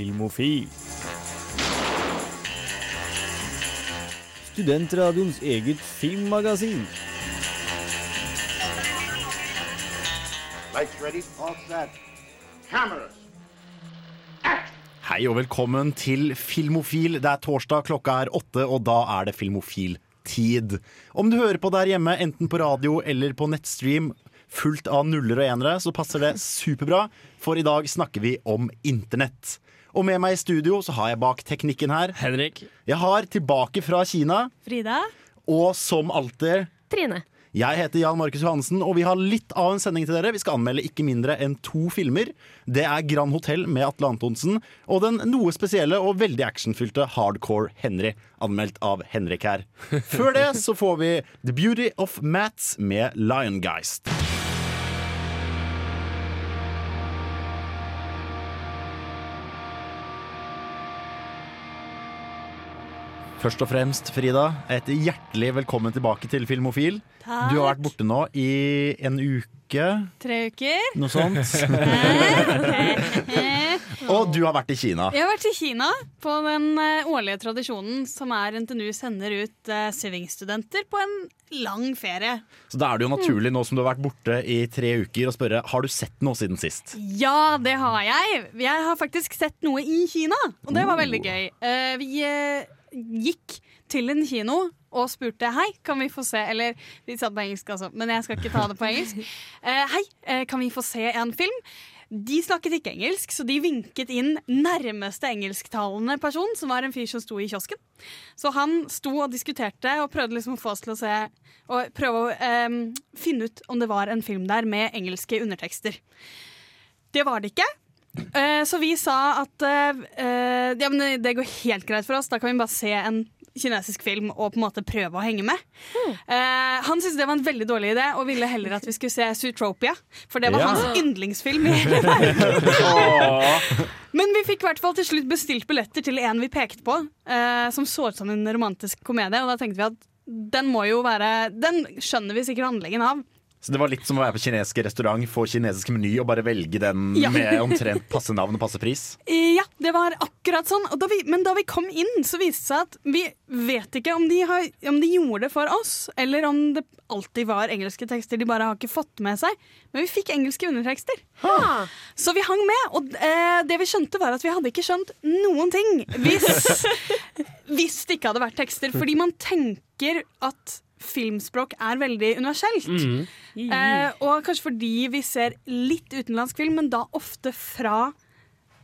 Filmofil. Studentradioens eget filmmagasin. Lights ready, all set. Cameras. Hei og velkommen til Filmofil. Det er torsdag, klokka er åtte, og da er det Filmofil-tid. Om du hører på der hjemme, enten på radio eller på nettstream, fullt av nuller og enere, så passer det superbra, for i dag snakker vi om internett. Og med meg i studio så har jeg bak teknikken her Henrik. Jeg har tilbake fra Kina, Frida? og som alltid Trine. Jeg heter Jan Markus Johansen, og vi har litt av en sending til dere. Vi skal anmelde ikke mindre enn to filmer. Det er Grand Hotell med Atle Antonsen og den noe spesielle og veldig actionfylte Hardcore Henry, anmeldt av Henrik her. Før det så får vi The Beauty of Mats med Liongeist. Først og fremst, Frida, et hjertelig velkommen tilbake til Filmofil. Takk. Du har vært borte nå i en uke, Tre uker. noe sånt. Og du har vært i Kina. Jeg har vært i Kina på den eh, årlige tradisjonen som er NTNU sender ut uh, på en lang ferie. Så da er det jo naturlig, nå som du har vært borte i tre uker, å spørre har du sett noe siden sist. Ja, det har jeg. Jeg har faktisk sett noe i Kina, og det var Oh. veldig gøy. Eh, vi eh, gikk til en kino og spurte hei, kan vi få se Eller de satt på engelsk, altså, men jeg skal ikke ta det på engelsk. Eh, hei, eh, kan vi få se en film? De snakket ikke engelsk, så de vinket inn nærmeste engelsktalende person, som var en fyr som sto i kiosken. Så han sto og diskuterte og prøvde liksom å få oss til å se Og prøve å eh, finne ut om det var en film der med engelske undertekster. Det var det ikke. Eh, så vi sa at eh, eh, ja, men det går helt greit for oss. Da kan vi bare se en kinesisk film og på en måte prøve å henge med. Eh, han syntes det var en veldig dårlig idé og ville heller at vi skulle se Zootropia. For det var Ja. hans yndlingsfilm. i hele verden. Men vi fikk i hvert fall til slutt bestilt billetter til en vi pekte på, eh, som så ut som en romantisk komedie. Og da tenkte vi at den må jo være Den skjønner vi sikkert handlingen av. Så det var litt som å være på kinesisk restaurant, få kinesisk meny og bare velge den Ja. med omtrent passe navn og passe pris. Ja, det var akkurat sånn. Og da vi, men da vi kom inn, så viste det seg at vi vet ikke om de, har, om de gjorde det for oss, eller om det alltid var engelske tekster de bare har ikke fått med seg. Men vi fikk engelske undertekster. Så vi hang med. Og eh, det vi skjønte, var at vi hadde ikke skjønt noen ting hvis, hvis det ikke hadde vært tekster. Fordi man tenker at filmspråk er veldig universelt. Eh, og kanskje fordi vi ser litt utenlandsk film, men da ofte fra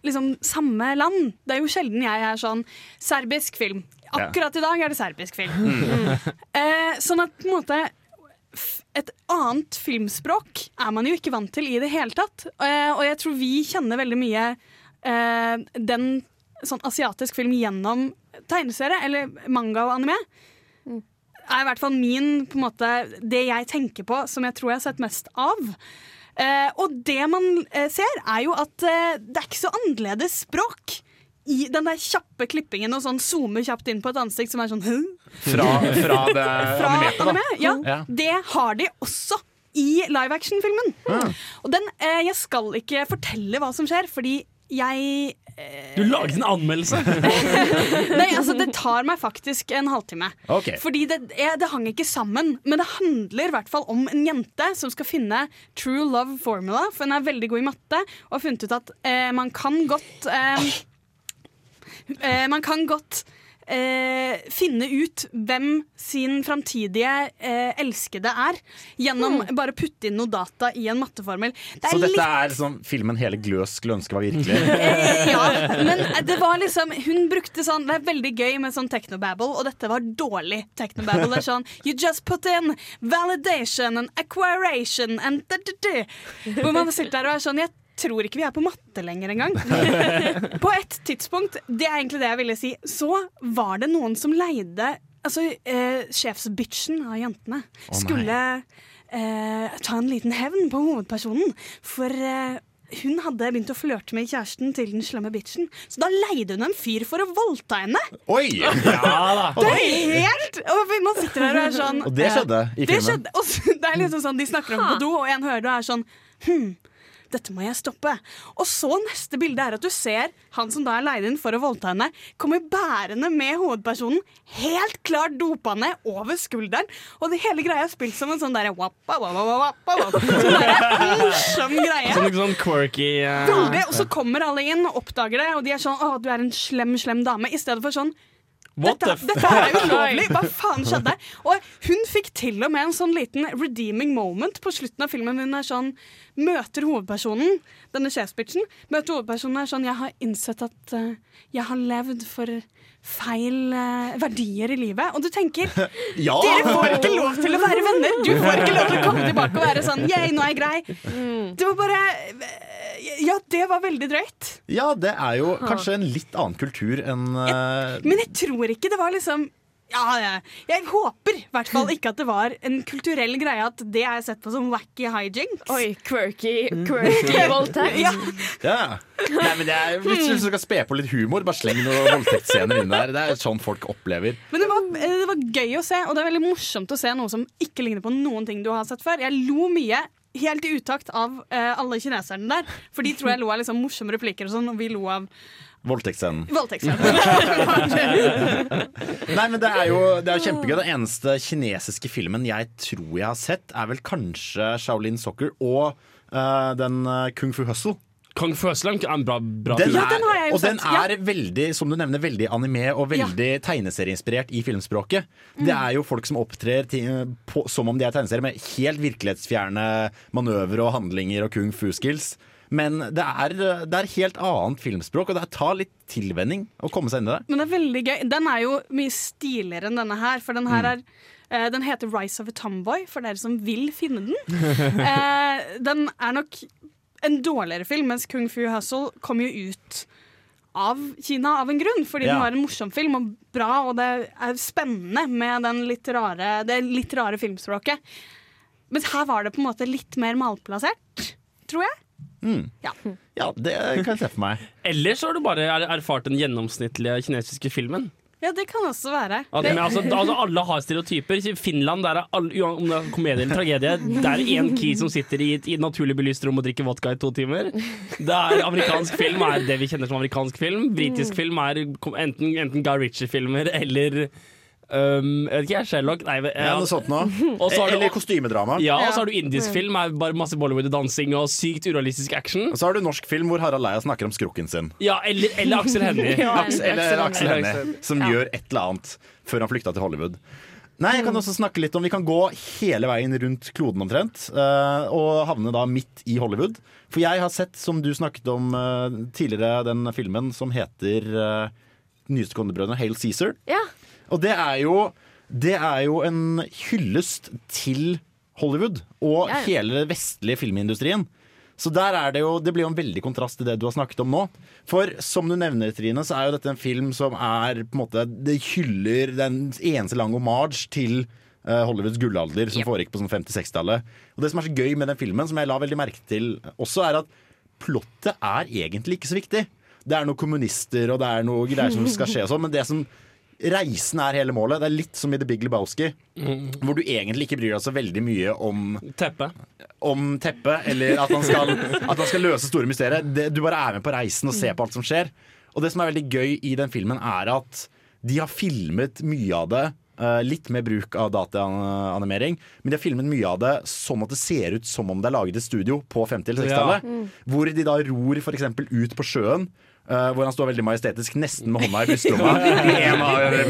liksom samme land. Det er jo sjelden jeg er sånn serbisk film. Akkurat i dag er det serbisk film. Eh, sånn at på en måte et annet filmspråk er man jo ikke vant til i det hele tatt. Eh, og jeg tror vi kjenner veldig mye eh, den sånn asiatisk film gjennom tegneserie, eller manga og anime. Er i hvert fall min, på en måte, det jeg tenker på som jeg tror jeg har sett mest av. Eh, og det man eh, ser, er jo at eh, det er ikke så annerledes språk. I den der kjappe klippingen og sånn zoome kjapt inn på et ansikt som er sånn «Hæ?» Fra, fra det fra animerte, da. Ja, Ja. Det har de også i live action-filmen. Og den, eh, jeg skal ikke fortelle hva som skjer, fordi jeg Du laget en anmeldelse! Nei, altså det tar meg faktisk en halvtime. Okay. Fordi det, jeg, det hang ikke sammen. Men det handler i hvert fall om en jente som skal finne true love formula. For hun er veldig god i matte og har funnet ut at eh, man kan godt eh, eh, Man kan godt eh, finne ut hvem sin framtidige eh, elskede er, gjennom bare å putte inn noe data i en matteformel. Det Så dette er som filmen hele Gløs skulle ønske var virkelig. ja, men det var liksom Hun brukte sånn Det er veldig gøy med sånn technobabble, og dette var dårlig technobabble. Det er sånn You just put in validation and acquiration and da, da, da. Hvor man sitter der og er sånn Jeg tror ikke vi er på matte lenger engang. På et tidspunkt, det er egentlig det jeg ville si, så var det noen som leide Altså, eh, sjefsbitchen av jentene oh, skulle eh, ta en liten hevn på hovedpersonen. For eh, hun hadde begynt å flørte med kjæresten til den slemme bitchen. Så da leide hun en fyr for å voldta henne. Oi! Ja da. Det er helt Og man sitter der og er sånn Og det skjedde i Det skjedde, og det er liksom sånn De snakker om på do, og en hører det og er sånn Hm, dette må jeg stoppe. Og så neste bilde er at du ser han som da er leid inn for å voldta henne, kommer bærende med hovedpersonen, helt klart dopa ned over skulderen. Og det hele greia er spilt som en sånn derre. Sånn morsom greie. Sånn, sånn quirky uh... Veldig, og så kommer alle inn og oppdager det, og de er sånn 'Å, du er en slem, slem dame', i stedet for sånn dette, dette er ulovlig! Hva faen skjedde? Og hun fikk til og med en sånn liten redeeming moment på slutten av filmen. Hun er sånn, møter hovedpersonen, denne sjefsbitchen, møter hovedpersonen er sånn Jeg har innsett at uh, jeg har levd for feil uh, verdier i livet. Og du tenker Ja! dere får ikke lov til å være venner! Du får ikke lov til å komme tilbake og være sånn Yeah, nå er jeg grei. Det var bare Ja, det var veldig drøyt. ja, det er jo kanskje en litt annen kultur enn jeg, Men jeg tror ikke det var liksom ja, jeg, Jeg håper i hvert fall ikke at det var en kulturell greie at det er sett på som wacky hijinks. Oi, quirky, quirky voldtekt. Ja. Ja. Nei, men det er, Hvis du skal spe på litt humor, bare sleng noen voldtektsscener inn der. Det er sånn folk opplever. Men det var, eh, det var gøy å se, og det er veldig morsomt å se noe som ikke ligner på noen ting du har sett før. Jeg lo mye. Helt i utakt av uh, alle kineserne der. For de tror jeg lo av liksom morsomme replikker, og sånn, og vi lo av Voldtektsscenen. Nei, men det er, jo, det er jo kjempegøy. Den eneste kinesiske filmen jeg tror jeg har sett, er vel kanskje Shaolin Soccer og uh, den eh, Kung Fu Hustle. Kong Føsland er en bra, bra Den film. Ja, den har jeg jo og den er ja. veldig, som du nevner, veldig anime og veldig tegneserieinspirert i filmspråket. Det er jo folk som opptrer til, på, som om de er tegneserier, med helt virkelighetsfjerne manøvrer og handlinger og kung fu-skills. Men det er, det er helt annet filmspråk, og det tar litt tilvenning å komme seg inn i det. Men det er veldig gøy. Den er jo mye stiligere enn denne her, for den her er Uh, den heter 'Rise of a Tomboy', for dere som vil finne den. Uh, den er nok en dårligere film, mens Kung Fu Hustle kom jo ut av Kina av en grunn, fordi Ja. den var en morsom film og bra, og det er spennende med den litt rare, det litt rare filmspråket. Mens her var det på en måte litt mer malplassert, tror jeg. Ja. Ja, det kan jeg se for meg. Eller så har du bare er- erfart den gjennomsnittlige kinesiske filmen. Ja, det kan også være. Okay, men altså, altså, alle har stereotyper. I Finland der er alle, om det er komedie eller tragedie, det er én key som sitter i et, i naturlig belyst rom og drikker vodka i to timer. Det er Amerikansk film er det vi kjenner som amerikansk film. Britisk film er enten, enten Guy Ritchie-filmer eller um, Jeg vet ikke, Sherlock. Nei, men- Ja, ja. noe sånt noe. Har du- Eller kostymedrama. Ja, og så har du indisk film, er bare masse Bollywood og sykt urealistisk action. Og så har du norsk film hvor Harald Eia snakker om skrukken sin. Ja, eller, eller Aksel Hennie. ja, eller Aksel Hennie. Som gjør et eller annet før han flykta til Hollywood. Nei, jeg kan også snakke litt om Vi kan gå hele veien rundt kloden omtrent, eh, og havne da midt i Hollywood. For jeg har sett, som du snakket om eh, tidligere, den filmen som heter uh, Nyeste Kondebrødrene, Hail Cæsar. Ja. Og det er jo Det er jo en hyllest til Hollywood og Ja, ja. hele den vestlige filmindustrien. Så der er det jo Det blir jo en veldig kontrast til det du har snakket om nå. For som du nevner, Trine, så er jo dette en film som er på en måte Det hyller den eneste lang hommage til eh, Hollywoods gullalder som foregikk på sånn 50-60-tallet. Og det som er så gøy med den filmen, som jeg la veldig merke til også, er at plottet er egentlig ikke så viktig. Det er noen kommunister og det er noe greier som skal skje og sånn, men det som Reisen er hele målet. Det er litt som i The Big Lebowski, hvor du egentlig ikke bryr deg så veldig mye om, Teppe. om teppet, eller at han skal, at han skal løse store mysterier. Det, du bare er med på reisen og ser på alt som skjer. Og det som er veldig gøy i den filmen, er at de har filmet mye av det. eh, litt med bruk av dataanimering, men de har filmet mye av det sånn at det ser ut som om det er laget i studio på 50- eller 60-tallet. Hvor de da ror f.eks. ut på sjøen. Eh, hvor han står veldig majestetisk, nesten med hånda i brystlomma.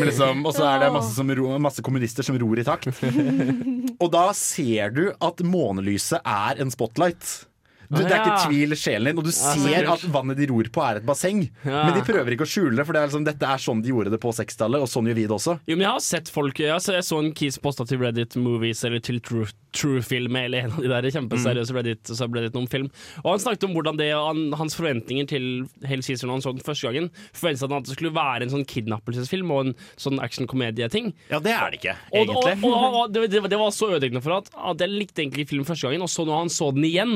Liksom, og så er det masse, som ro, masse kommunister som ror i takt. Og da ser du at månelyset er en spotlight. Du, det er ikke tvil i sjelen din, og du ser at vannet de ror på er et basseng. Men de prøver ikke å skjule det, for det er liksom, dette er sånn de gjorde det på 60-tallet, og sånn gjør vi det også. Jo, men jeg har sett folk Jeg, så, jeg så en Keys posta til Reddit Movies eller til True, True Film eller en av de der kjempeseriøse Reddit, så Reddit noen film. Og han snakket om hvordan det han, hans forventninger til Hell Caesar når han så den første gangen, forventet han at det skulle være en sånn kidnappelsesfilm og en sånn action-komedieting. Ja, det er det ikke, Og, og, egentlig. og, og det, det, det var så ødeleggende for at, at jeg likte egentlig filmen første gangen, og så når han så den igjen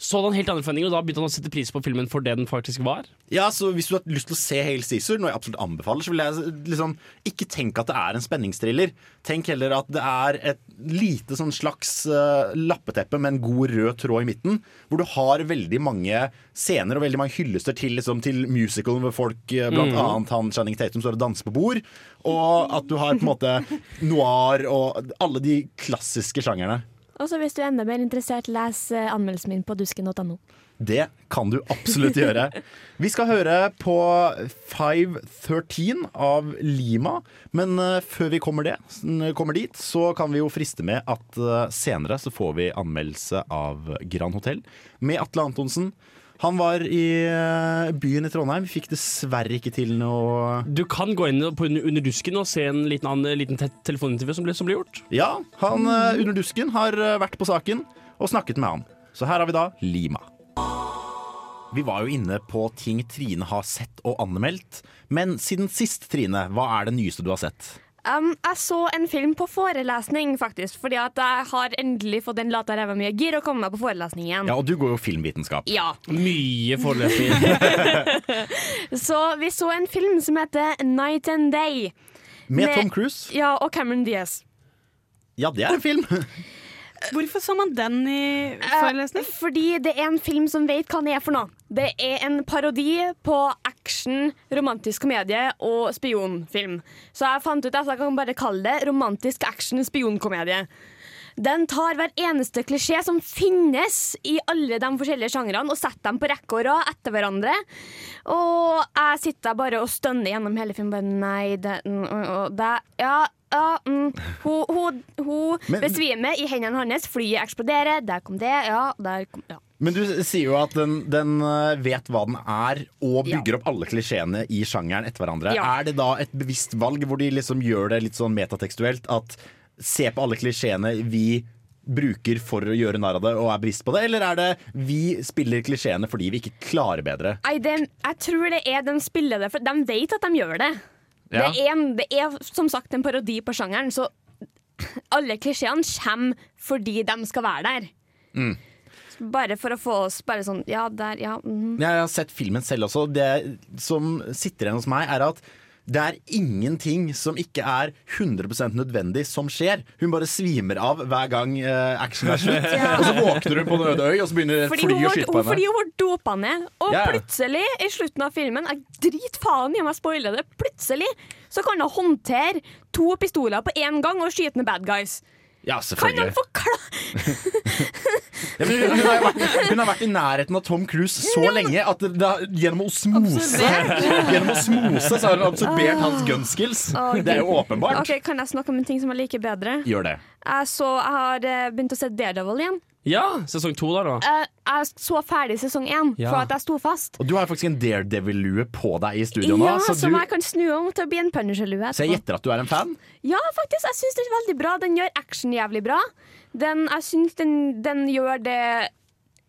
så han helt andre forventninger, og da begynte han å sette pris på filmen for det den faktisk var. Ja, så Hvis du har lyst til å se Hale Caesar, noe jeg absolutt anbefaler, så vil jeg liksom ikke tenke at det er en spenningsthriller. Tenk heller at det er et lite sånn slags uh, lappeteppe med en god rød tråd i midten, hvor du har veldig mange scener og veldig mange hyllester til, liksom, til musicalen hvor folk, eh, blant annet han Channing Tatum, står og danser på bord. Og at du har på en måte noir og alle de klassiske sjangerne. Og så hvis du er enda mer interessert, les eh, anmeldelsen min på dusken.no. Det kan du absolutt gjøre. Vi skal høre på 513 av Lima. Men eh, før vi kommer, det, kommer dit, så kan vi jo friste med at eh, senere så får vi anmeldelse av Grand Hotell med Atle Antonsen. Han var i eh, byen i Trondheim. Fikk dessverre ikke til noe Du kan gå inn på Under, dusken og se en liten, annen, liten te telefonintervju som ble, som ble gjort. Ja, han eh, under dusken har eh, vært på saken og snakket med han. Så her har vi da Lima. Vi var jo inne på ting Trine har sett og anmeldt. Men siden sist, Trine, hva er det nyeste du har sett? Um, jeg så en film på forelesning, faktisk. Fordi at jeg har endelig fått en lata ræva mye gir og komme meg på forelesning igjen. Ja, og du går jo filmvitenskap. Ja. Mye forelesning. Så vi så en film som heter Night and Day. Med Med- Tom Cruise. Ja, og Cameron Diaz. Ja, det er en film. Hvorfor så man den i forelesning? Uh, Fordi det er en film som vet hva den er for noe. Det er en parodi på action, romantisk komedie og spionfilm. Så jeg fant ut at jeg kan bare kalle det romantisk action spionkomedie. Den tar hver eneste klisjé som finnes i alle de forskjellige sjangrene, og setter dem på rekke og rad etter hverandre. Og jeg sitter bare og stønner gjennom hele filmen. Bare, nei, det, det Ja, ja mm. Hun, hun, hun besvimer i hendene hans, flyet eksploderer, der kom det, ja, der kom ja. Men du sier jo at den, den eh, vet hva den er, og bygger opp alle klisjeene i sjangeren etter hverandre. Ja. Er det da et bevisst valg hvor de liksom gjør det litt sånn metatekstuelt? At se på alle klisjeene vi bruker for å gjøre narr av det, og er bevisst på det? Eller er det vi spiller klisjeene fordi vi ikke klarer bedre? Nei, jeg tror det er de spiller det, for de vet at de gjør det. Ja. Det, er en, det er som sagt en parodi på sjangeren, så alle klisjeene kommer fordi de skal være der. Mm. Bare for å få oss bare sånn Ja, der, ja. mhm. Jeg har sett filmen selv også. Det som sitter igjen hos meg, er at det er ingenting som ikke er 100% nødvendig som skjer. Hun bare svimer av hver gang uh, action er slutt. Og så våkner hun på en øde øy, og så begynner fly å skyte på henne. fordi hun var dopa ned. Og Ja, ja. plutselig, i slutten av filmen Jeg drit faen i om jeg spoiler det. Plutselig så kan hun håndtere to pistoler på én gang og skyte ned bad guys. Ja, Kan han forklare Ja, hun, hun, har vært, hun har vært i nærheten av Tom Cruise så lenge at det, det, gjennom osmose Gjennom osmose så har hun absorbert hans gunskills. okay. Det er jo åpenbart. Okay, Kan jeg snakke om en ting som jeg liker bedre? Gjør det. Jeg, så, jeg har eh, begynt å se Daredevil igjen. Ja, sesong to der, da. Jeg, jeg så ferdig sesong én Ja. for at jeg sto fast. Og du har faktisk en Daredevil-lue på deg i studio nå, Ja, så, Som du, jeg kan snu om til å bli en Punisher-lue. så jeg gjetter at du er en fan. Ja, faktisk. Jeg syns det er veldig bra. Den gjør action jævlig bra. Den, jeg syns den, den gjør det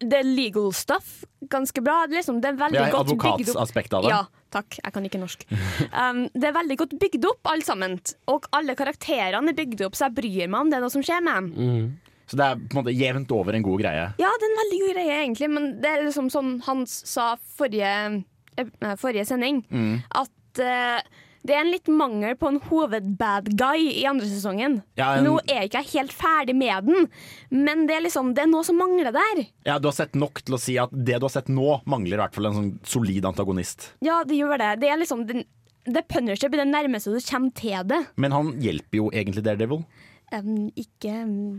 det legal stuff ganske bra. Det Liksom, det er veldig Ja, godt bygd opp. advokatsaspektet av det. Ja, takk. Jeg kan ikke norsk. Um, det er veldig godt bygd opp, alle sammen. Og alle karakterene er bygd opp, så jeg bryr meg om det er noe som skjer med dem. Så det er på en måte jevnt over en god greie. Ja, det er en veldig god greie, egentlig, men det er liksom sånn Hans sa forrige, eh, forrige sending, Mm. at uh, det er en litt mangel på en hovedbad guy i andre sesongen. Ja, en- Nå er jeg ikke helt ferdig med den, men det er liksom Det er noe som mangler der. Ja, Du har sett nok til å si at det du har sett nå, mangler i hvert fall en sånn solid antagonist. Ja, det gjør det. Det er liksom den, det Punisher blir det nærmeste du kommer til det. Men han hjelper jo egentlig Daredevil. Um, ikke,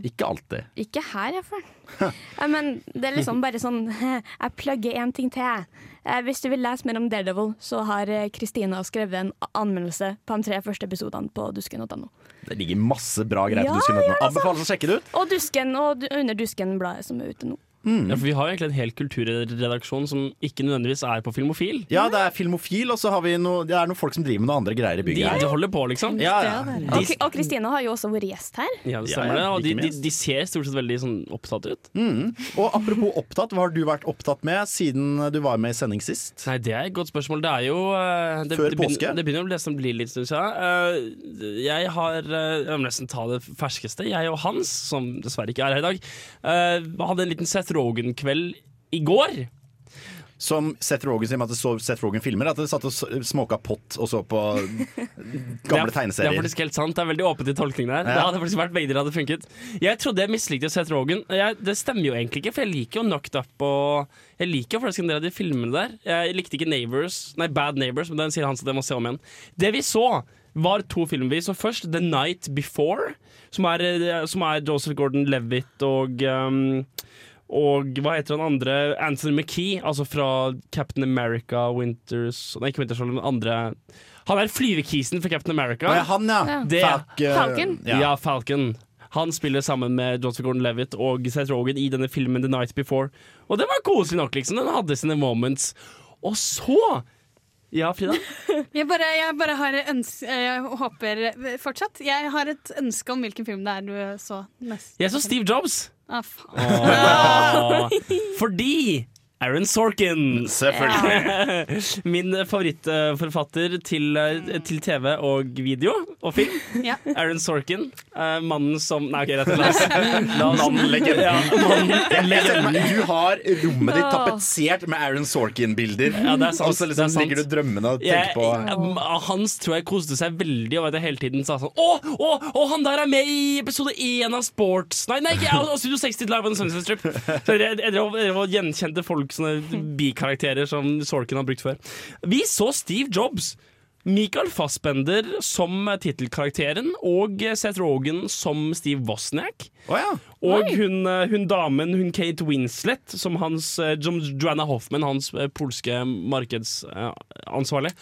Ikke alltid. ikke her, iallfall. Men det er liksom bare sånn Jeg plugger én ting til. Eh, Hvis du vil lese mer om Daredevil, så har eh, Kristina skrevet en anmeldelse på de tre første episodene på dusken.no. Det ligger masse bra greier Ja, på dusken.no. Ja, Anbefales å sjekke det ut. Og Dusken og Under Dusken-bladet som er ute nå. Ja, for Vi har jo egentlig en hel kulturredaksjon som ikke nødvendigvis er på Filmofil. Ja, det er filmofil, og så har vi noe, det er noen folk som driver med noen andre greier i bygget de de holder på, liksom. Ja, ja. Og Og Kristina har jo også vært gjest her. Ja, det stemmer det. Og de, de, de ser stort sett veldig sånn opptatt ut. Mm. Og apropos opptatt, hva har du vært opptatt med siden du var med i sending sist? Nei, Det er et godt spørsmål. Det er jo eh, det, Før det begynner, påske? Det begynner å bli nesten bli litt stund siden. Eh, jeg har eh, Jeg må nesten ta det ferskeste. Jeg og Hans, som dessverre ikke er her i dag, eh, hadde en liten Seth Rogan-kveld i går. Som Seth Rogen sier at så Seth Rogen filmer, at det satt og smoka pott og så på Det gamle tegneserier. det er faktisk helt sant. Det er veldig åpent i tolkningen der. Det hadde faktisk vært begge hadde funket. Jeg trodde jeg mislikte Seth Rogen. Jeg, det stemmer jo egentlig ikke, for jeg liker jo Knocked Up og Jeg liker jo faktisk en del av de filmene der. Jeg likte ikke Neighbors, nei Bad Neighbors, men den sier han så det må se om igjen. Det vi så, var to filmer vi så først. The Night Before, som er, eh, som er Joseph Gordon-Levitt og um, og hva heter han andre? Anthony McKee, altså fra Captain America Winters Nei, ikke Winters men andre Han er flyvekisen for Captain America. Ja, han, ja. Ja. Det- Falk, uh, Falcon? Ja. Ja. Falcon. Han spiller sammen med Joseph Gordon-Levitt og Seth Rogen i denne filmen The Night Before. Og det var koselig nok, liksom. Den hadde sine moments. Og så Ja, Frida? Jeg bare, jeg bare har ønske Jeg håper fortsatt. Jeg har et ønske om hvilken film det er du så mest. Jeg så Steve Jobs. Ah, faen. Fordi Aaron Sorkin. Selvfølgelig. Min favorittforfatter til, til TV og video og film. Ja. Aaron Sorkin. eh, mannen som Nei, OK, rett og slett. Navnlegenden. Ja, mannen- Du har rommet ditt tapetsert med Aaron Sorkin-bilder. Ja, det er sant, Og så liksom er ligger du drømmende og tenker på ja, Hans tror jeg koste seg veldig over at jeg hele tiden sa sånn Å, å, å, han der er med i episode 1 av Sports Nei, nei, ikke Studio 60 Live on the Sunset Strip. Så jeg, jeg, jeg drev og gjenkjente folk, sånne bikarakterer som Sorkin har brukt før. Vi så Steve Jobs. Michael Fassbender som tittelkarakteren og Seth Rogen som Steve Wozniak. Oh, ja. Og hun, eh, hun damen, hun Kate Winslet, som hans eh, Joanna Hoffman, hans eh, polske markedsansvarlig.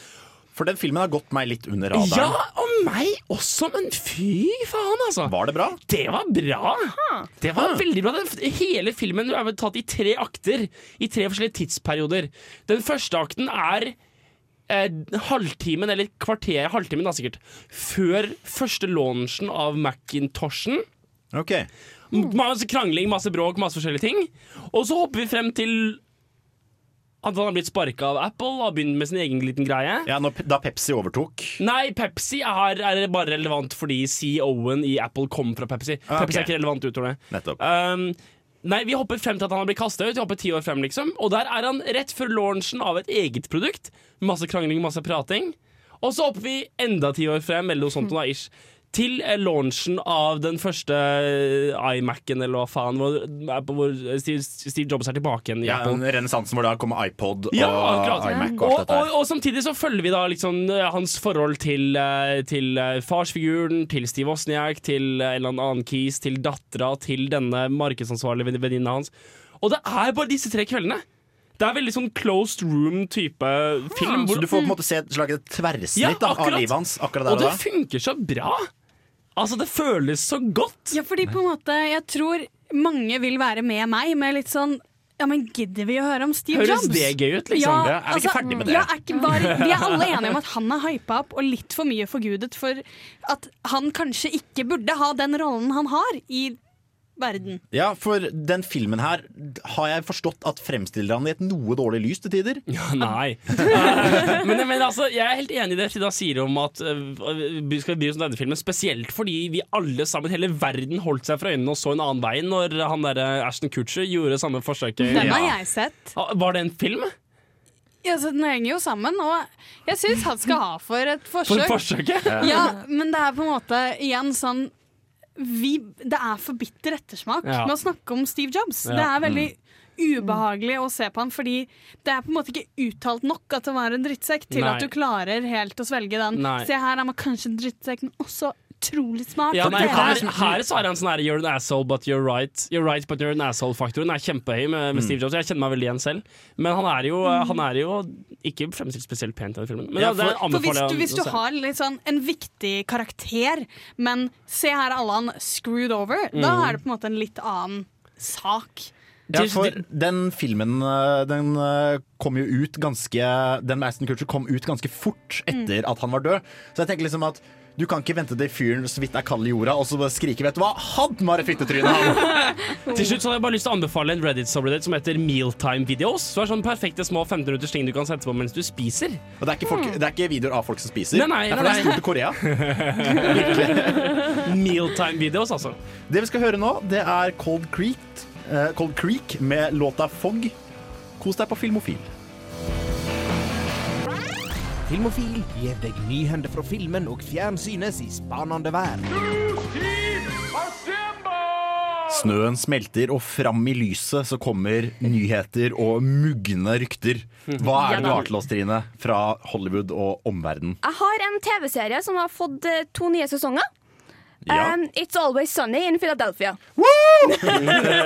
For den filmen har gått meg litt under radaren. Ja, og meg også, men fy faen, altså. Var det bra? Det var bra. Det var veldig bra. Hele filmen er vel tatt i tre akter. I tre forskjellige tidsperioder. Den første akten er eh, halvtimen, eller kvarter, halvtimen da sikkert, før første launchen av Macintoshen. Ok. Masse krangling, masse bråk, masse forskjellige ting. Og så hopper vi frem til at han har blitt sparka av Apple og begynt med sin egen liten greie. Ja, Da Pepsi overtok. Nei, Pepsi er, er bare relevant fordi CEO-en i Apple kom fra Pepsi. Ah, Pepsi okay. er ikke relevant utover det. Nettopp. Um, nei, vi hopper frem til at han har blitt kasta ut. Vi hopper ti år frem, liksom. Og der er han rett før launchen av et eget produkt. Masse krangling, masse prating. Og så hopper vi enda ti år frem, eller noe sånt, da, ish, til eh, launchen av den første eh, iMac-en, eller hva faen, hvor, hvor Steve, Steve Jobs er tilbake igjen Ja, renessansen hvor det kommer iPod og Ja, iMac og Og, alt dette og, og samtidig så følger vi da liksom eh, hans forhold til, eh, til eh, farsfiguren, til Steve Wozniak, til eh, en eller annen kis, til dattera, til denne markedsansvarlige venn- venninna hans. Og det er bare disse tre kveldene. Det er veldig sånn closed room-type film. Så du får på en måte se et slags tverrsnitt Ja, da, av livet hans akkurat og der det da. funker så bra! Altså, det føles så godt. Ja, fordi på en måte Jeg tror mange vil være med meg med litt sånn Ja, men gidder vi å høre om Steve Høres Jobs? det gøy ut, liksom? Ja, er vi ikke ferdig med det? Ja, er ikke bare, vi er alle enige om at han er hypa opp og litt for mye forgudet for at han kanskje ikke burde ha den rollen han har i verden. Ja, for den filmen her har jeg forstått at fremstiller han i et noe dårlig lys til tider. Ja, nei. Eh, men, men altså, jeg er helt enig i det Frida sier om at eh, vi skal bry oss om denne filmen. Spesielt fordi vi alle sammen, hele verden, holdt seg fra øynene og så en annen vei når han der eh, Ashton Kutcher gjorde samme forsøket. Den har Ja. jeg sett. Ah, Var det en film? Ja, så Den henger jo sammen, og jeg syns han skal ha for et forsøk. For forsøk. forsøket? Ja, men det er på en måte igjen sånn vi, Det er for bitter ettersmak Ja. med å snakke om Steve Jobs. Ja. Det er veldig ubehagelig å se på han, fordi det er på en måte ikke uttalt nok at det var en drittsekk, til Nei. at du klarer helt å svelge den. Nei. Se her han var kanskje en drittsekk, men også utrolig smart. Ja, nei, her, er- her så er han sånn her You're an asshole, but you're right. You're right, but you're an asshole-faktoren er kjempehøy med, med Steve Jobs. Jeg kjenner meg veldig igjen selv. Men han er jo, han er jo ikke fremstilt spesielt pent i den filmen. Men Ja, for- For hvis du, hvis du har litt sånn en viktig karakter, men se her er alle han screwed over, da Mm. er det på en måte en litt annen sak. Ja, for den filmen øh, den øh, kom jo ut ganske Den Aston Kutcher kom ut ganske fort etter at han var død. Så jeg tenker liksom at du kan ikke vente til fyren så vidt er kald i jorda, og så skrike 'vet du hva, han var et fittetryne'! Til slutt så hadde jeg bare lyst til å anbefale en Reddit-subreddit som heter Mealtime Videos. Så er sånn perfekte små 15 minutters ting du kan sette på mens du spiser. Og det er, ikke folk, det er ikke videoer av folk som spiser. Nei, nei, det er for nei, det er stort i Korea. Mealtime Videos, altså. Det vi skal høre nå, det er Cold Creek, uh, Cold Creek med låta 'Fog'. Kos deg på Filmofil. Filmofil gir deg nyhender fra filmen og fjernsynets i spanende verden. Snøen smelter, og fram i lyset så kommer nyheter og mugne rykter. Hva er det du har til oss, Trine, fra Hollywood og omverdenen? Jeg har en TV-serie som har fått eh, to nye sesonger. Ja. Um, It's Always Sunny in Philadelphia.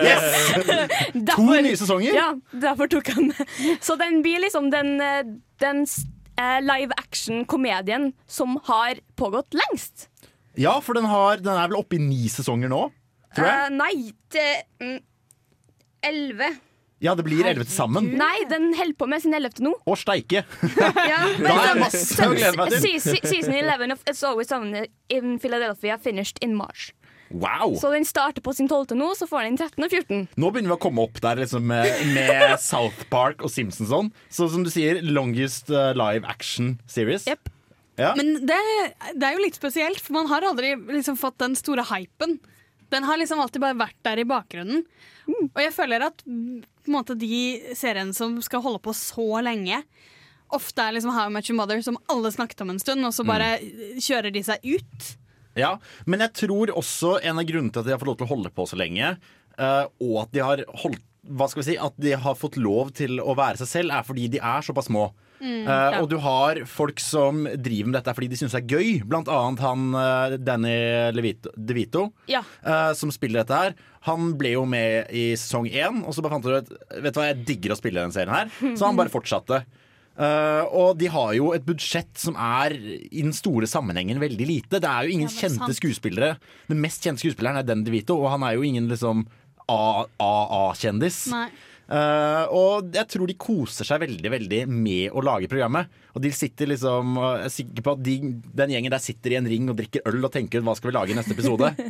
Yes! To nye sesonger? Ja, derfor tok han. Så den blir liksom den, eh, den eh, live action-komedien som har pågått lengst. Ja, for den, har, den er vel oppe i ni sesonger nå? Tror jeg. Eh, nei, det mm, Elleve. Ja, det blir elleve til sammen. Nei, den holder på med sin ellevte nå. Å, steike! Ja, men Da er det masse å glede meg til. se- se- Season 11 of It's Always Summer in Philadelphia finished in March. Wow! Så den starter på sin tolvte nå, så får den 13 og 14. Nå begynner vi å komme opp der liksom, med, med South Park og Simpsons sånn. Så som du sier, longest uh, live action series. Yep. Ja. Men det, det er jo litt spesielt, for man har aldri liksom fått den store hypen. Den har liksom alltid bare vært der i bakgrunnen. Og jeg føler at mm, på en måte, de seriene som skal holde på så lenge, ofte er liksom How Much Met Your Mother, som alle snakket om en stund, og så bare kjører de seg ut. Ja, Men jeg tror også en av grunnene til at de har fått lov til å holde på så lenge, eh, og at de har holdt hva skal vi si, At de har fått lov til å være seg selv, er fordi de er såpass små. Eh, og du har folk som driver med dette fordi de syns det er gøy. Blant annet han eh, Danny Levito, DeVito, Ja. eh, som spiller dette her. Han ble jo med i sesong én, og så bare fant han ut Vet du hva, jeg digger å spille denne serien her. Så han bare fortsatte. Eh, og de har jo et budsjett som er i den store sammenhengen veldig lite. Det er jo ingen Ja, er kjente sant. skuespillere. Den mest kjente skuespilleren er Den DeVito, og han er jo ingen liksom AA-kjendis. Eh, og jeg tror de koser seg veldig veldig med å lage programmet. Og de sitter liksom Jeg er sikker på at de, den gjengen der sitter i en ring og drikker øl og tenker ut hva skal vi lage i neste episode.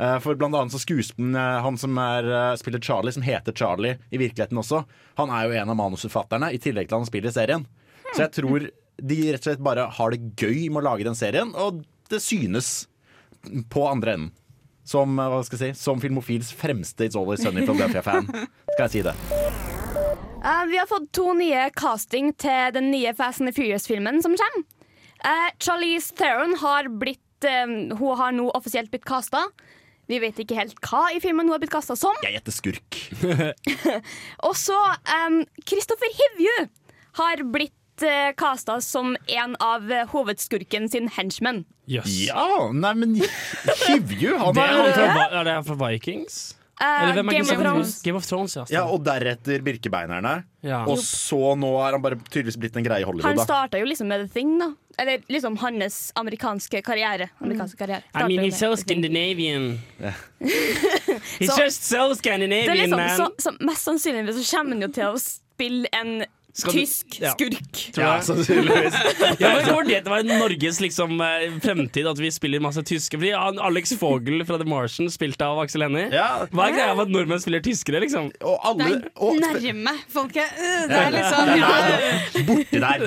Eh, for blant annet så skuespilleren eh, Han som er, spiller Charlie, som heter Charlie i virkeligheten også, han er jo en av manusforfatterne, i tillegg til at han spiller i serien. Så jeg tror de rett og slett bare har det gøy med å lage den serien, og det synes på andre enden. Som, eh, hva skal jeg si, som Filmofils fremste It's Always Sunny Philadelphia-fan, skal jeg si det. Uh, vi har fått to nye casting til den nye Fast and Furious-filmen som kommer. Uh, Charlize Theron har blitt uh, Hun har nå offisielt blitt casta. Vi vet ikke helt hva i filmen hun har blitt kasta som. Jeg gjetter skurk. Og så um, Christopher Hivju har blitt uh, casta som en av eh, hovedskurken sin henchman. Yes. Ja, nei, men Hivju, han Det er, han fra, er Vi- er det han fra Vikings? Eh, Eller hvem er Game det of som- Thrones. Game of Thrones, ja. Ja, og deretter Birkebeinerne. Ja. Og så nå er han bare tydeligvis blitt en greie i Hollywood. Han da starta jo liksom med The Thing, da. Eller liksom hans amerikanske karriere. Amerikanske karriere. I mean, he's so med The Thing. Scandinavian. he's Så- just so Det er Scandinavian, liksom, man. så, så Mest sannsynligvis så kommer han jo til å spille en Skal du- tysk ja. skurk. Tror Ja, sannsynligvis. Ja, men Kommer det til å være Norges liksom, eh, fremtid, at vi spiller masse tyske? Fordi Alex Fogel fra The Martian, spilt av Aksel Hennie. Ja, Hva er greia med at nordmenn spiller tyskere, liksom? og Det alle er og, nærme, folket. Øh, Det er liksom ja. Borti der.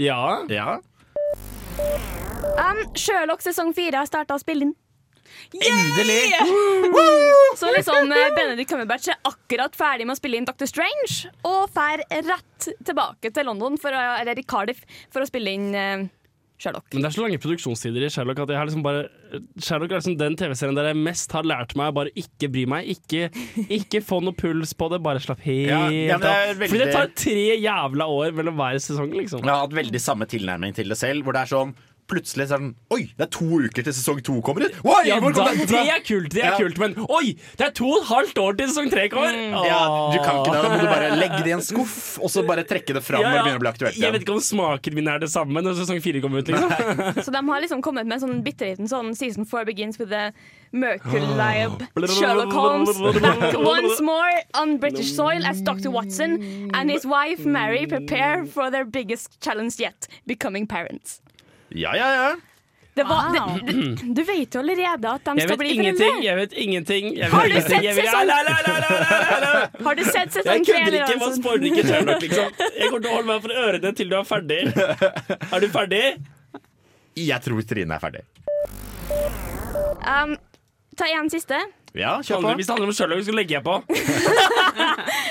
Ja. Ja. Um, Sherlock sesong fire har starta å spille inn. Endelig! Så liksom eh, Benedict Cumberbatch er akkurat ferdig med å spille inn Doctor Strange og drar rett tilbake til London, for å, eller i Cardiff, for å spille inn uh, Sherlock. Men det er så lange produksjonstider i Sherlock at jeg har liksom bare Sherlock er liksom den TV-serien der jeg mest har lært meg å bare ikke bry meg. Ikke, ikke få noe puls på det, bare slapp helt Ja, ja, veldig- Fordi det tar tre jævla år mellom hver sesong, liksom. Jeg har hatt veldig samme tilnærming til det selv, hvor det er sånn Plutselig så er det sånn Oi, det er to uker til sesong to kommer ut! Oi, Ja, hvor da, kom det er kult, det er Ja. kult, men oi! Det er to og et halvt år til sesong tre kommer! Ja, du kan ikke det. Da må du bare legge det i en skuff, og så bare trekke det fram Ja, når det begynner å bli aktuelt Jeg vet ikke om smaken min er det samme når sesong fire kommer ut. liksom Så de har liksom kommet med en sånn bitte liten sånn Season 4 begins with the Mercury Lab Sherlock Holmes back once more on British soil as Dr. Watson and his wife Mary prepare for their biggest challenge yet, becoming parents. Ja, ja, ja. Det var, Wow. det, du, vet jo allerede at de Jeg skal bli ingenting. foreldre. Jeg vet ingenting. Jeg vet Har du ingenting. sett Jeg vet- sesong-. Har du sett Jeg sesong tre? kødder ikke. Man spoiler ikke Sherlock, liksom. Jeg kommer til å holde meg for ørene til du er ferdig. Er du ferdig? Jeg tror Trine er ferdig. Um, ta én siste. Ja, kjør på. Hvis det handler om Sherlock, så legger jeg på.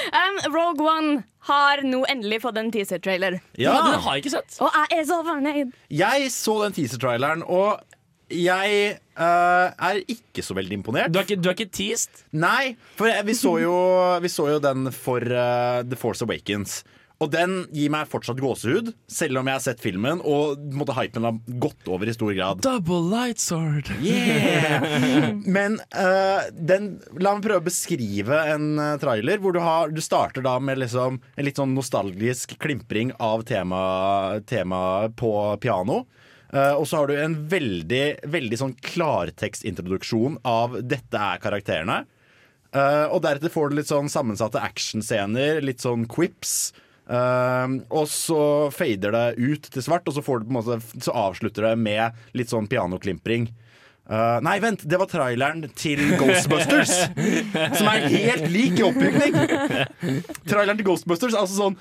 Um, Rogue One har nå endelig fått en teaser-trailer. Ja. Ja, Den har jeg ikke sett. Og jeg er så fornøyd. jeg så den teaser-traileren, og jeg uh, er ikke så veldig imponert. Du er ikke, du er ikke teased? Nei, for vi så jo, vi så jo den for uh, The Force Awakens. Og den gir meg fortsatt gåsehud, selv om jeg har sett filmen. Og måtte hypen har gått over i stor grad. Double light sword. Yeah! Men uh, den, la meg prøve å beskrive en eh, trailer hvor du, har, du starter da med liksom en litt sånn nostalgisk klimpring av temaet tema på piano. Uh, og så har du en veldig, veldig sånn klartekstintroduksjon av 'dette er karakterene'. Uh, og deretter får du litt sånn sammensatte actionscener, litt sånn quips. Eh, og så fader det ut til svart, og så, måte, så avslutter det med litt sånn pianoklimpring. Uh, nei, vent, det var traileren til Ghostbusters! som er helt lik i oppbygning. Traileren til Ghostbusters, altså sånn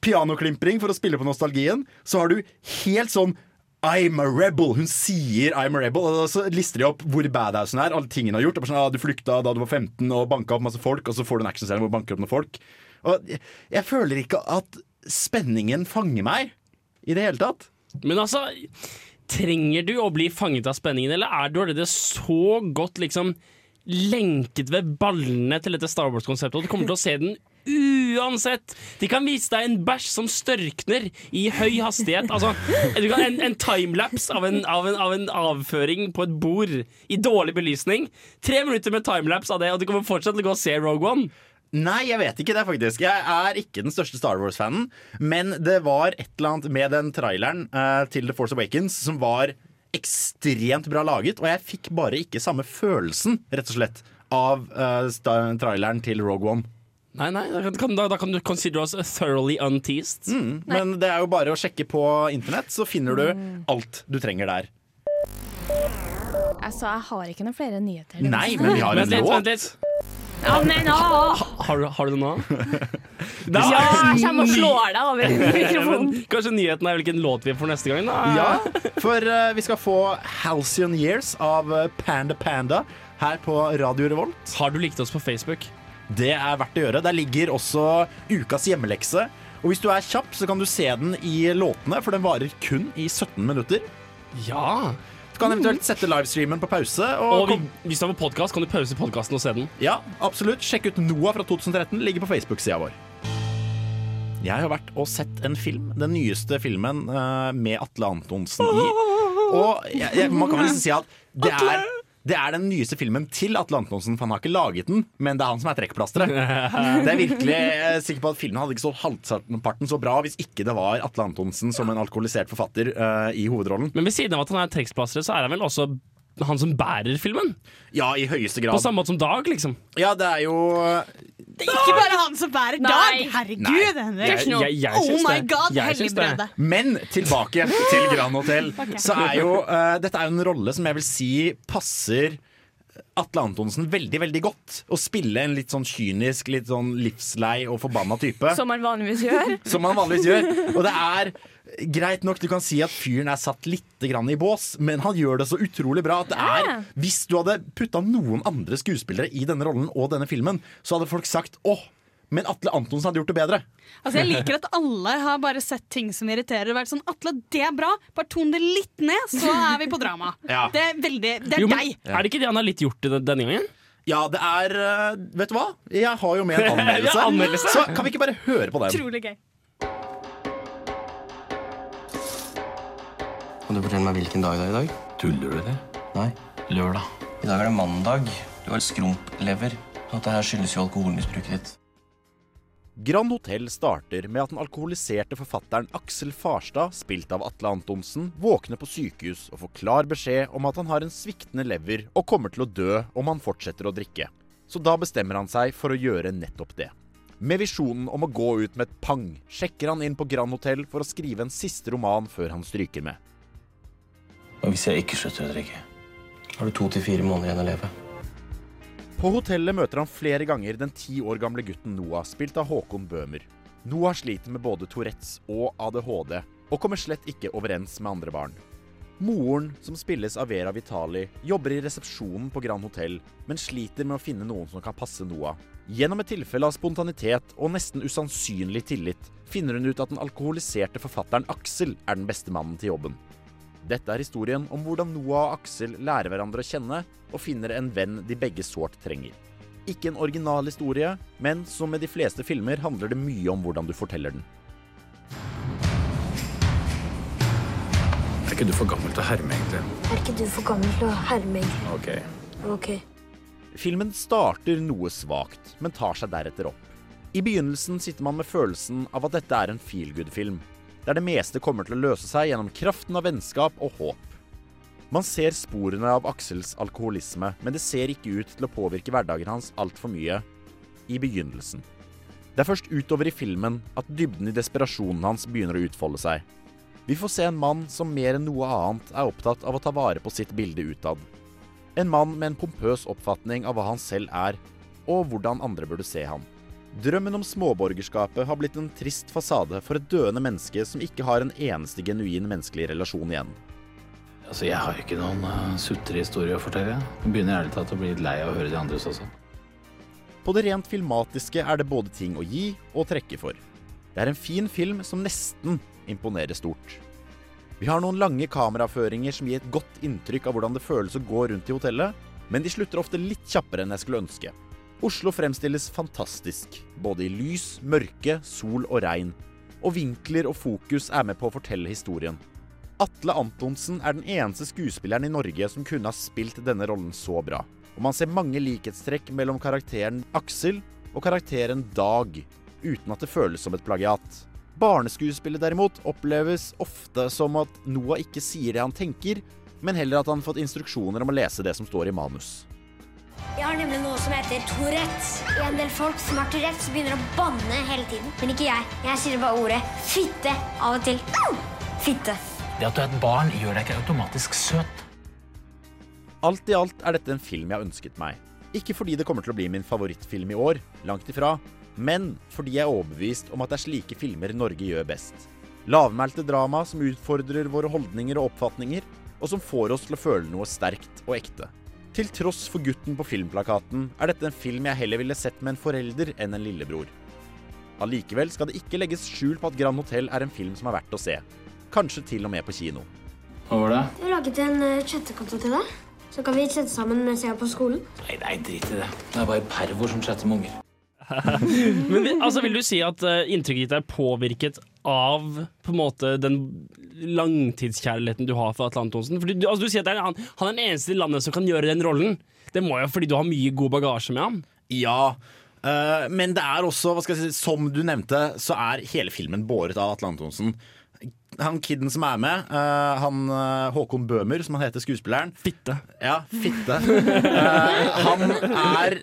pianoklimpring for å spille på nostalgien. Så har du helt sånn I'm a rebel. Hun sier I'm a rebel. Og så lister de opp hvor badass hun er. Alle tingene hun har gjort. Sånn, ah, du flykta da du var 15 og banka opp masse folk, og så får du en actionscene hvor du banker opp noen folk. Og jeg, føler ikke at spenningen fanger meg i det hele tatt. Men altså, trenger du å bli fanget av spenningen, eller er du allerede så godt liksom lenket ved ballene til dette Star Wars-konseptet, og du kommer til å se den uansett? De kan vise deg en bæsj som størkner i høy hastighet. Altså, en, en timelapse av, av, av en avføring på et bord i dårlig belysning. Tre minutter med timelapse av det, og du kommer fortsatt til å gå og se Rogue One. Nei, jeg vet ikke det, faktisk. Jeg er ikke den største Star Wars-fanen. Men det var et eller annet med den traileren uh, til The Force Awakens som var ekstremt bra laget, og jeg fikk bare ikke samme følelsen, rett og slett, av uh, traileren til Rogue One. Nei, nei, da kan, da, da kan du consider oss thoroughly unteased. Men det er jo bare å sjekke på internett, så finner du alt du trenger der. Altså, jeg har ikke noen flere nyheter. Nei, men vi har en låt. Ja, men ja. Har du, har du det nå? Da, ja, jeg kommer og slår deg over mikrofonen. Kanskje nyheten er hvilken låt vi får neste gang? da Ja, for uh, vi skal få Halcyon Years av eh, Panda Panda her på Radio Revolt. Har du likt oss på Facebook? Det er verdt å gjøre. Der ligger også ukas hjemmelekse. Og hvis du er kjapp, så kan du se den i låtene, for den varer kun i 17 minutter. Ja. Du kan eventuelt sette livestreamen på pause. Og Og vi, hvis du har på podkast, kan du pause podkasten og se den. ja, absolutt. Sjekk ut Noah fra 2013. Ligger på Facebook-sida vår. Jeg har vært og sett en film, den nyeste filmen eh, med Atle Antonsen i. Og jeg, jeg, man kan vel si at det er, det er den nyeste filmen til Atle Antonsen, for han har ikke laget den, men det er han som er trekkplasteret. Det er virkelig jeg er sikker på at filmen hadde ikke stått halvparten så bra hvis ikke det var Atle Antonsen som en alkoholisert forfatter uh, i hovedrollen. Men ved siden av at han er trekkplasteret, så er han vel også han som bærer filmen? Ja, i høyeste grad På samme måte som Dag, liksom. Ja, det er jo Det er ikke bare han som bærer Nei. dag! Herregud, Nei. Henrik. Jeg, jeg, jeg Oh my det. god, hellig helligbrødet. Men tilbake til Grand Hotel. Så er jo uh, Dette er jo en rolle som jeg vil si passer Atle Antonsen veldig veldig godt. Å spille en litt sånn kynisk, litt sånn livslei og forbanna type. Som han vanligvis gjør. Som han vanligvis gjør. Og det er greit nok, du kan si at fyren er satt litt grann i bås, men han gjør det så utrolig bra at det er Hvis du hadde putta noen andre skuespillere i denne rollen og denne filmen, så hadde folk sagt åh, men Atle Antonsen hadde gjort det bedre. Altså, jeg liker at alle har bare sett ting som irriterer. Og vært sånn, Atle, det er bra. Bare ton det litt ned, så er vi på drama. Ja. Det er veldig Det er Jo, men, deg. er det ikke det han har litt gjort denne gangen? Ja, det er eh, Vet du hva? Jeg har jo med en anmeldelse. Ja, anmeldelse. Så kan vi ikke bare høre på den? Utrolig gøy. Kan du fortelle meg hvilken dag det er i dag? Tuller du det? Nei. Lørdag. I dag er det mandag. Du har skrumplever. Så dette her skyldes jo alkoholmisbruket ditt. Grand Hotell starter med at den alkoholiserte forfatteren Aksel Farstad, spilt av Atle Antonsen, våkner på sykehus og får klar beskjed om at han har en sviktende lever og kommer til å dø om han fortsetter å drikke. Så da bestemmer han seg for å gjøre nettopp det. Med visjonen om å gå ut med et pang sjekker han inn på Grand Hotell for å skrive en siste roman før han stryker med. Og hvis jeg ikke slutter å drikke, har du to til fire måneder igjen å leve. På hotellet møter han flere ganger den ti år gamle gutten Noah, spilt av Håkon Bøhmer. Noah sliter med både Tourettes og ADHD, og kommer slett ikke overens med andre barn. Moren, som spilles av Vera Vitali, jobber i resepsjonen på Grand Hotell, men sliter med å finne noen som kan passe Noah. Gjennom et tilfelle av spontanitet og nesten usannsynlig tillit finner hun ut at den alkoholiserte forfatteren Aksel er den beste mannen til jobben. Dette er historien om hvordan Noah og Aksel lærer hverandre å kjenne og finner en venn de begge sårt trenger. Ikke en original historie, men som med de fleste filmer handler det mye om hvordan du forteller den. Er ikke du for gammel til å herme, egentlig? Er ikke du for gammel til å herme? Ok. Ok. Filmen starter noe svakt, men tar seg deretter opp. I begynnelsen sitter man med følelsen av at dette er en feel good-film, der det meste kommer til å løse seg gjennom kraften av vennskap og håp. Man ser sporene av Aksels alkoholisme, men det ser ikke ut til å påvirke hverdagen hans altfor mye i begynnelsen. Det er først utover i filmen at dybden i desperasjonen hans begynner å utfolde seg. Vi får se en mann som mer enn noe annet er opptatt av å ta vare på sitt bilde utad. En mann med en pompøs oppfatning av hva han selv er, og hvordan andre burde se ham. Drømmen om småborgerskapet har blitt en trist fasade for et døende menneske som ikke har en eneste genuin menneskelig relasjon igjen. Altså, Jeg har ikke noen uh, sutrehistorie å fortelle. Jeg begynner ærlig talt å bli litt lei av å høre de andres også. På det rent filmatiske er det både ting å gi og trekke for. Det er en fin film som nesten imponerer stort. Vi har noen lange kameraføringer som gir et godt inntrykk av hvordan det føles å gå rundt i hotellet, men de slutter ofte litt kjappere enn jeg skulle ønske. Oslo fremstilles fantastisk, både i lys, mørke, sol og regn. Og vinkler og fokus er med på å fortelle historien. Atle Antonsen er den eneste skuespilleren i Norge som kunne ha spilt denne rollen så bra. Og man ser mange likhetstrekk mellom karakteren Aksel og karakteren Dag, uten at det føles som et plagiat. Barneskuespillet derimot oppleves ofte som at Noah ikke sier det han tenker, men heller at han har fått instruksjoner om å lese det som står i manus. Jeg har nemlig noe som heter Tourettes. En del folk som har Tourettes, begynner å banne hele tiden. Men ikke jeg. Jeg sier bare ordet fitte av og til. Fitte. Det at du er et barn, gjør deg ikke automatisk søt. Alt i alt er dette en film jeg har ønsket meg. Ikke fordi det kommer til å bli min favorittfilm i år, langt ifra, men fordi jeg er overbevist om at det er slike filmer Norge gjør best. Lavmælte drama som utfordrer våre holdninger og oppfatninger, og som får oss til å føle noe sterkt og ekte. Til tross for gutten på filmplakaten er dette en film jeg heller ville sett med en forelder enn en lillebror. Allikevel skal det ikke legges skjul på at Grand Hotell er en film som er verdt å se. Kanskje til og med på kino. Hva var det? Vi har laget en uh, chattekonto til deg. Så kan vi chatte sammen mens jeg er på skolen. Nei, nei, drit i det. Det er bare pervor som chatter med unger. Men altså, vil du si at eh, inntrykket ditt er påvirket av på en måte den langtidskjærligheten du har for Atle Antonsen? For du, altså, du sier at er, han, han er den eneste i landet som kan gjøre den rollen. Det må jo fordi du har mye god bagasje med ham. Ja, eh, men det er også, hva skal jeg si, som du nevnte, så er hele filmen båret av Atle Antonsen. Han kiden som er med, uh, han eh, Håkon Bøhmer, som han heter skuespilleren Fitte. Ja, fitte. uh, han er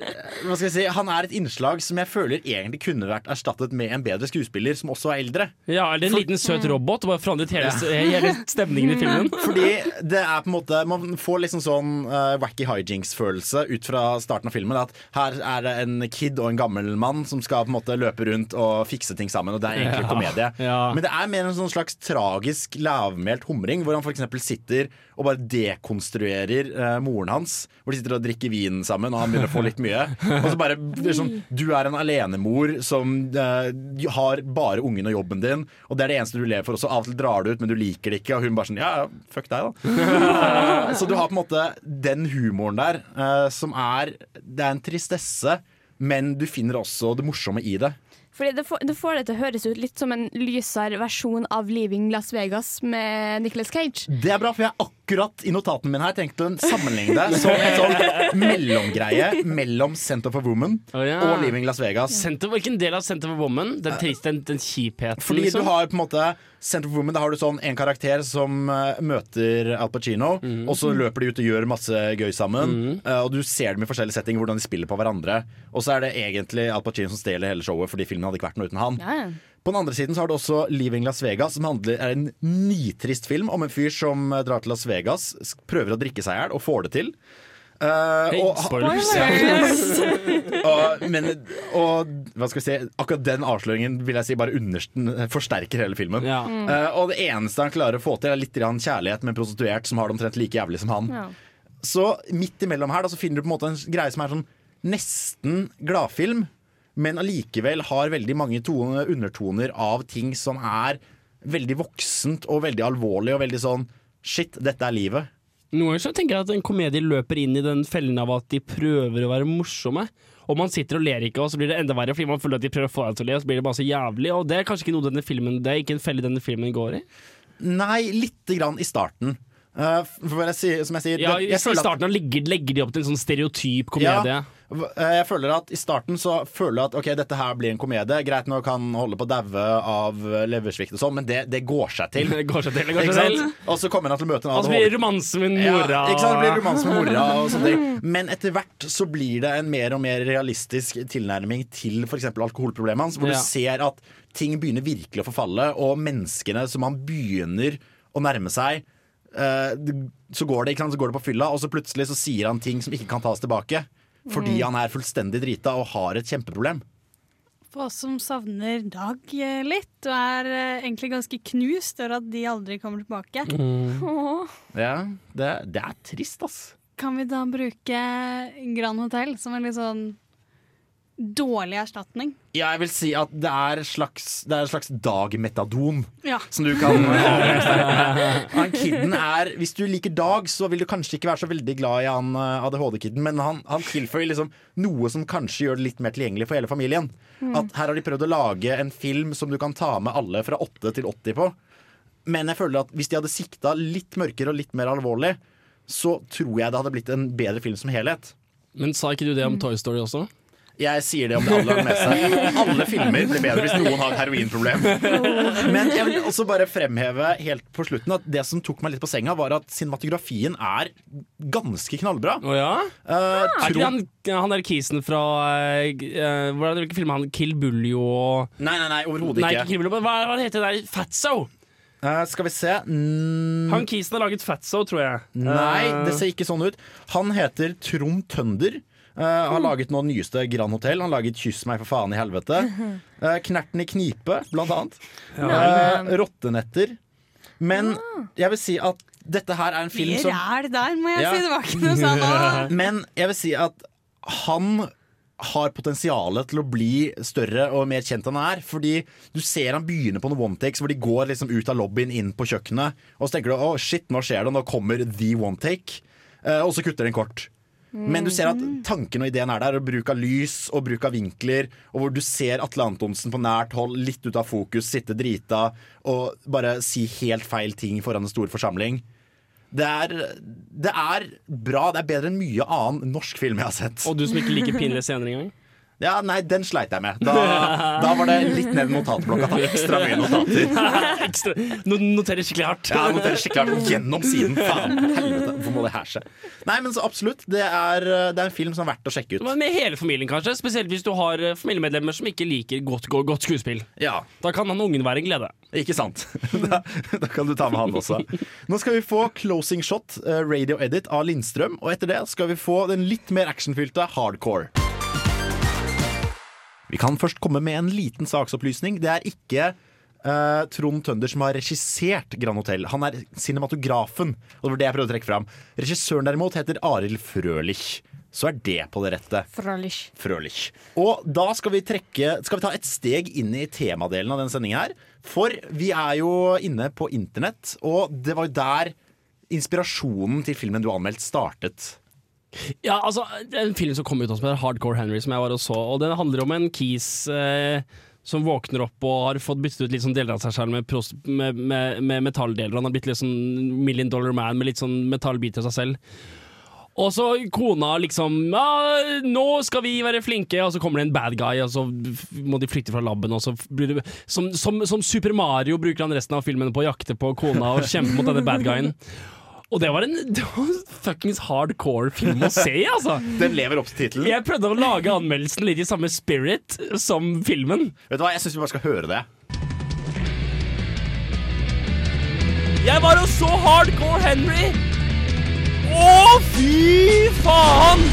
Hva skal jeg si Han er et innslag som jeg føler egentlig kunne vært erstattet med en bedre skuespiller som også er eldre. Ja, Eller en liten søt robot og bare forandret hele, hele stemningen i filmen. Fordi det er på en måte Man får liksom sånn uh, wacky hijinks-følelse ut fra starten av filmen. At her er det en kid og en gammel mann som skal på en måte løpe rundt og fikse ting sammen. Og det er egentlig Ja, komedie. ja. Men det er mer en sånn slags tragisk lavmælt humring, hvor han f.eks. sitter og bare dekonstruerer eh, moren hans. Hvor de sitter og drikker vin sammen, og han begynner å få litt mye. Og så bare sånn, Du er en alenemor som eh, har bare ungen og jobben din, og det er det eneste du lever for. også. av og til drar du ut, men du liker det ikke, og hun bare sånn Ja, ja, fuck deg, da. Så du har på en måte den humoren der, eh, som er Det er en tristesse, men du finner også det morsomme i det. Fordi det får, det får det til å høres ut litt som en lysere versjon av 'Leaving Las Vegas' med Nicolas Cage. Det er bra, for jeg er akkurat i notatene mine her tenkt å sammenligne det som en sånn mellomgreie mellom Center for Woman oh, ja. og Leaving Las Vegas. Center, hvilken del av Center for Woman? Den triste, den, den kjipheten, Fordi liksom? du har på en måte Center for Woman, da har du sånn en karakter som uh, møter Al Pacino, mm. og så løper de ut og gjør masse gøy sammen. eh, og du ser dem i forskjellige settinger, hvordan de spiller på hverandre. Og så er det egentlig Al Pacino som stjeler hele showet, fordi filmen hadde ikke vært noe uten han. Ja, ja. På den andre siden så har du også Leaving Las Vegas, som handler, er en nitrist film om en fyr som eh, drar til Las Vegas, prøver å drikke seg i hjel og får det til. Eh, og, og, men, og hva skal vi si akkurat den avsløringen vil jeg si bare understen, forsterker hele filmen. Ja. Eh, og det eneste han klarer å få til, er litt grann kjærlighet med en prostituert som har det omtrent like jævlig som han. Ja. Så midt imellom her da, så finner du på en måte en greie som er sånn nesten gladfilm, men allikevel har veldig mange tone, undertoner av ting som er veldig voksent og veldig alvorlig og veldig sånn Shit, dette er livet. Noen ganger så tenker jeg at en komedie løper inn i den fellen av at de prøver å være morsomme. Og man sitter og ler ikke, og så blir det enda verre fordi man føler at de prøver å få deg til å le, og så blir det bare så jævlig. Og det er kanskje ikke noe denne filmen Det er ikke en felle denne filmen går i. Nei, lite grann i starten. Uh, for jeg som jeg sier Ja, det- I starten at- legger, legger de opp til en sånn stereotyp komedie. Ja, eh, jeg føler at I starten så føler jeg at ok, dette her blir en komedie. Greit nok han holder på å daue av eh, leversvikt og sånn, men det, det går seg til. Det går seg til. Det går seg til. Og så kommer han til å møte en Og så blir det romanse med mora. Ja, ikke sant? Det blir romanse med mora og sånne ting. Men etter hvert så blir det en mer og mer realistisk tilnærming til f.eks. alkoholproblemet hans, hvor Ja. du ser at ting begynner virkelig å forfalle, og menneskene som han begynner å nærme seg eh, så går det? Så går det på fylla, og så plutselig så sier han ting som ikke kan tas tilbake. Fordi han er fullstendig drita og har et kjempeproblem. For oss som savner Dag eh, litt, og er eh, egentlig ganske knust over at de aldri kommer tilbake, Mm. Ja, det, det er trist, ass. kan vi da bruke Grand Hotel som en litt sånn dårlig erstatning? Ja, jeg vil si at det er en slags, det er en slags dagmetadon. Ja. Som du kan Han kidden er Hvis du liker Dag, så vil du kanskje ikke være så veldig glad i han eh, ADHD-kidden, men han, han tilføyer liksom noe som kanskje gjør det litt mer tilgjengelig for hele familien. At Her har de prøvd å lage en film som du kan ta med alle fra 8 til 80 på. Men jeg føler at hvis de hadde sikta litt mørkere og litt mer alvorlig, så tror jeg det hadde blitt en bedre film som helhet. Men sa ikke du det om Toy Story også? Jeg sier det om det alle har med seg. Alle filmer blir bedre hvis noen har et heroinproblem. Men jeg vil også bare fremheve helt på slutten at det som tok meg litt på senga, var at cinematografien er ganske knallbra. Oh, ja? Eh, Er ikke han, han der kisen fra uh, Hvordan Hvilken film han? Kill Buljo og Nei, nei, nei, overhodet ikke ikke. Kill Buljo, men hva, hva heter det der? Fatso! Uh, skal vi se mm, Han kisen har laget Fatso, tror jeg. Nei, Eh, det ser ikke sånn ut. Han heter Trond Tønder. Eh, har laget nå nyeste Grand Hotell. Han laget 'Kyss meg for faen i helvete'. Uh, 'Knerten i knipe', blant annet. Eh, 'Rottenetter'. Men jeg vil si at dette her er en film Mye som ræl der, må jeg Ja. si. Det var ikke noe sånn Men jeg vil si at han har potensialet til å bli større og mer kjent enn han er. Fordi du ser han begynner på noen one-takes hvor de går liksom ut av lobbyen inn på kjøkkenet. Og så tenker du å shit, nå skjer det, nå kommer the one-take. Uh, og så kutter den kort. Men du ser at tanken og ideen er der, og bruk av lys og bruk av vinkler. Og hvor du ser Atle Antonsen på nært hold, litt ut av fokus, sitte drita og bare si helt feil ting foran en stor forsamling. Det er, det er bra. Det er bedre enn mye annen norsk film jeg har sett. Og du som ikke liker pinlige scener engang? Ja, Nei, den sleit jeg med. Da, da var det litt ned i notatblokka. Ta ekstra mye notater. Ekstra. No, noterer skikkelig hardt. Ja, noterer skikkelig hardt gjennom siden. Faen, helvete, hvorfor må det her skje? Nei, men så absolutt. Det er, det er en film som er verdt å sjekke ut. Men Med hele familien, kanskje. Spesielt hvis du har eh, familiemedlemmer som ikke liker godt, godt, godt skuespill. Ja, Da kan han ungen være en glede. ikke sant? Da, da kan du ta med han også. Nå skal vi få closing shot, eh, radio edit av Lindstrøm. Og etter det skal vi få den litt mer actionfylte hardcore. Vi kan først komme med en liten saksopplysning. Det er ikke uh, Trond Tønder som har regissert Grand Hotell. Han er cinematografen. Og det var det jeg prøvde å trekke fram. Regissøren derimot heter Arild Frølich. Så er det på det rette. Frølich. Frølich. Og da skal vi trekke Skal vi ta et steg inn i temadelen av denne sendingen her. For vi er jo inne på internett, og det var jo der inspirasjonen til filmen du har anmeldt, startet. Ja, altså, En film som kom ut som heter Hardcore Henry, som jeg var og så. Og Den handler om en kis eh, som våkner opp og har fått byttet ut litt sånn deler av seg selv med, med, med, med metalldeler. Han har blitt litt sånn million dollar man med litt sånn metallbiter av seg selv. Og så kona liksom ja, 'Nå skal vi være flinke', og så kommer det en bad guy, og så må de flykte fra laben. Det, som, som, som Super Mario bruker han resten av filmen på å jakte på kona og kjempe mot denne bad guyen. Og det var en det var en fuckings hardcore film å se, altså. Den lever opp til tittelen. Jeg prøvde å lage anmeldelsen litt i samme spirit som filmen. Vet du hva, Jeg syns vi bare skal høre det. Jeg var jo så Hardcore Henry, Å, fy faen!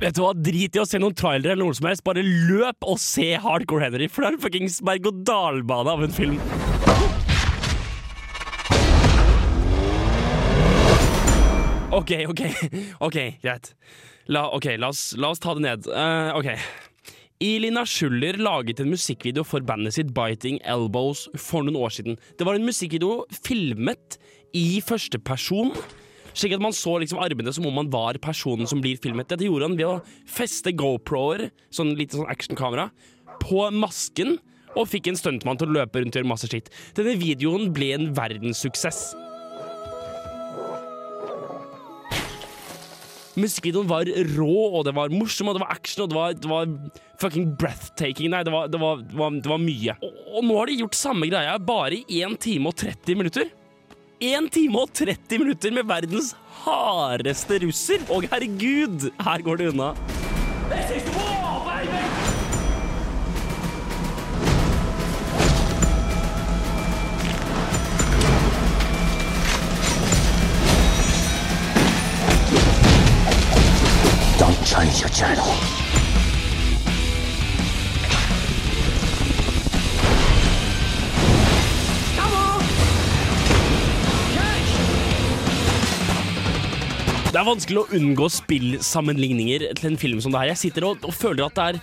Vet du hva, Drit i å se noen trailere eller noe som helst. Bare løp og se Hardcore Henry, for det er en fuckings berg-og-dal-bane av en film. OK, OK, ok, greit. La, ok, la oss, la oss ta det ned. Uh, ok. Ilina Schuller laget en musikkvideo for bandet sitt Biting Elbows for noen år siden. Det var en musikkvideo filmet i første person. Slik at man så liksom armene som om man var personen som blir filmet. Dette gjorde han ved å feste GoPro-er, sånn lite sånn actionkamera, på masken, og fikk en stuntmann til å løpe rundt og gjøre masse skitt. Denne videoen ble en verdenssuksess. Musikkvideoen var rå, og det var morsom, og det var action, og det var, det var fucking breathtaking. Nei, det var, det var, det var, mye. Og, og nå har de gjort samme greia bare i 1 time og 30 minutter. 1 time og 30 minutter med verdens hardeste russer. Og herregud, her går det unna. Don't change your channel. Det er vanskelig å unngå spillsammenligninger til en film som det her. Jeg sitter og, og føler at det er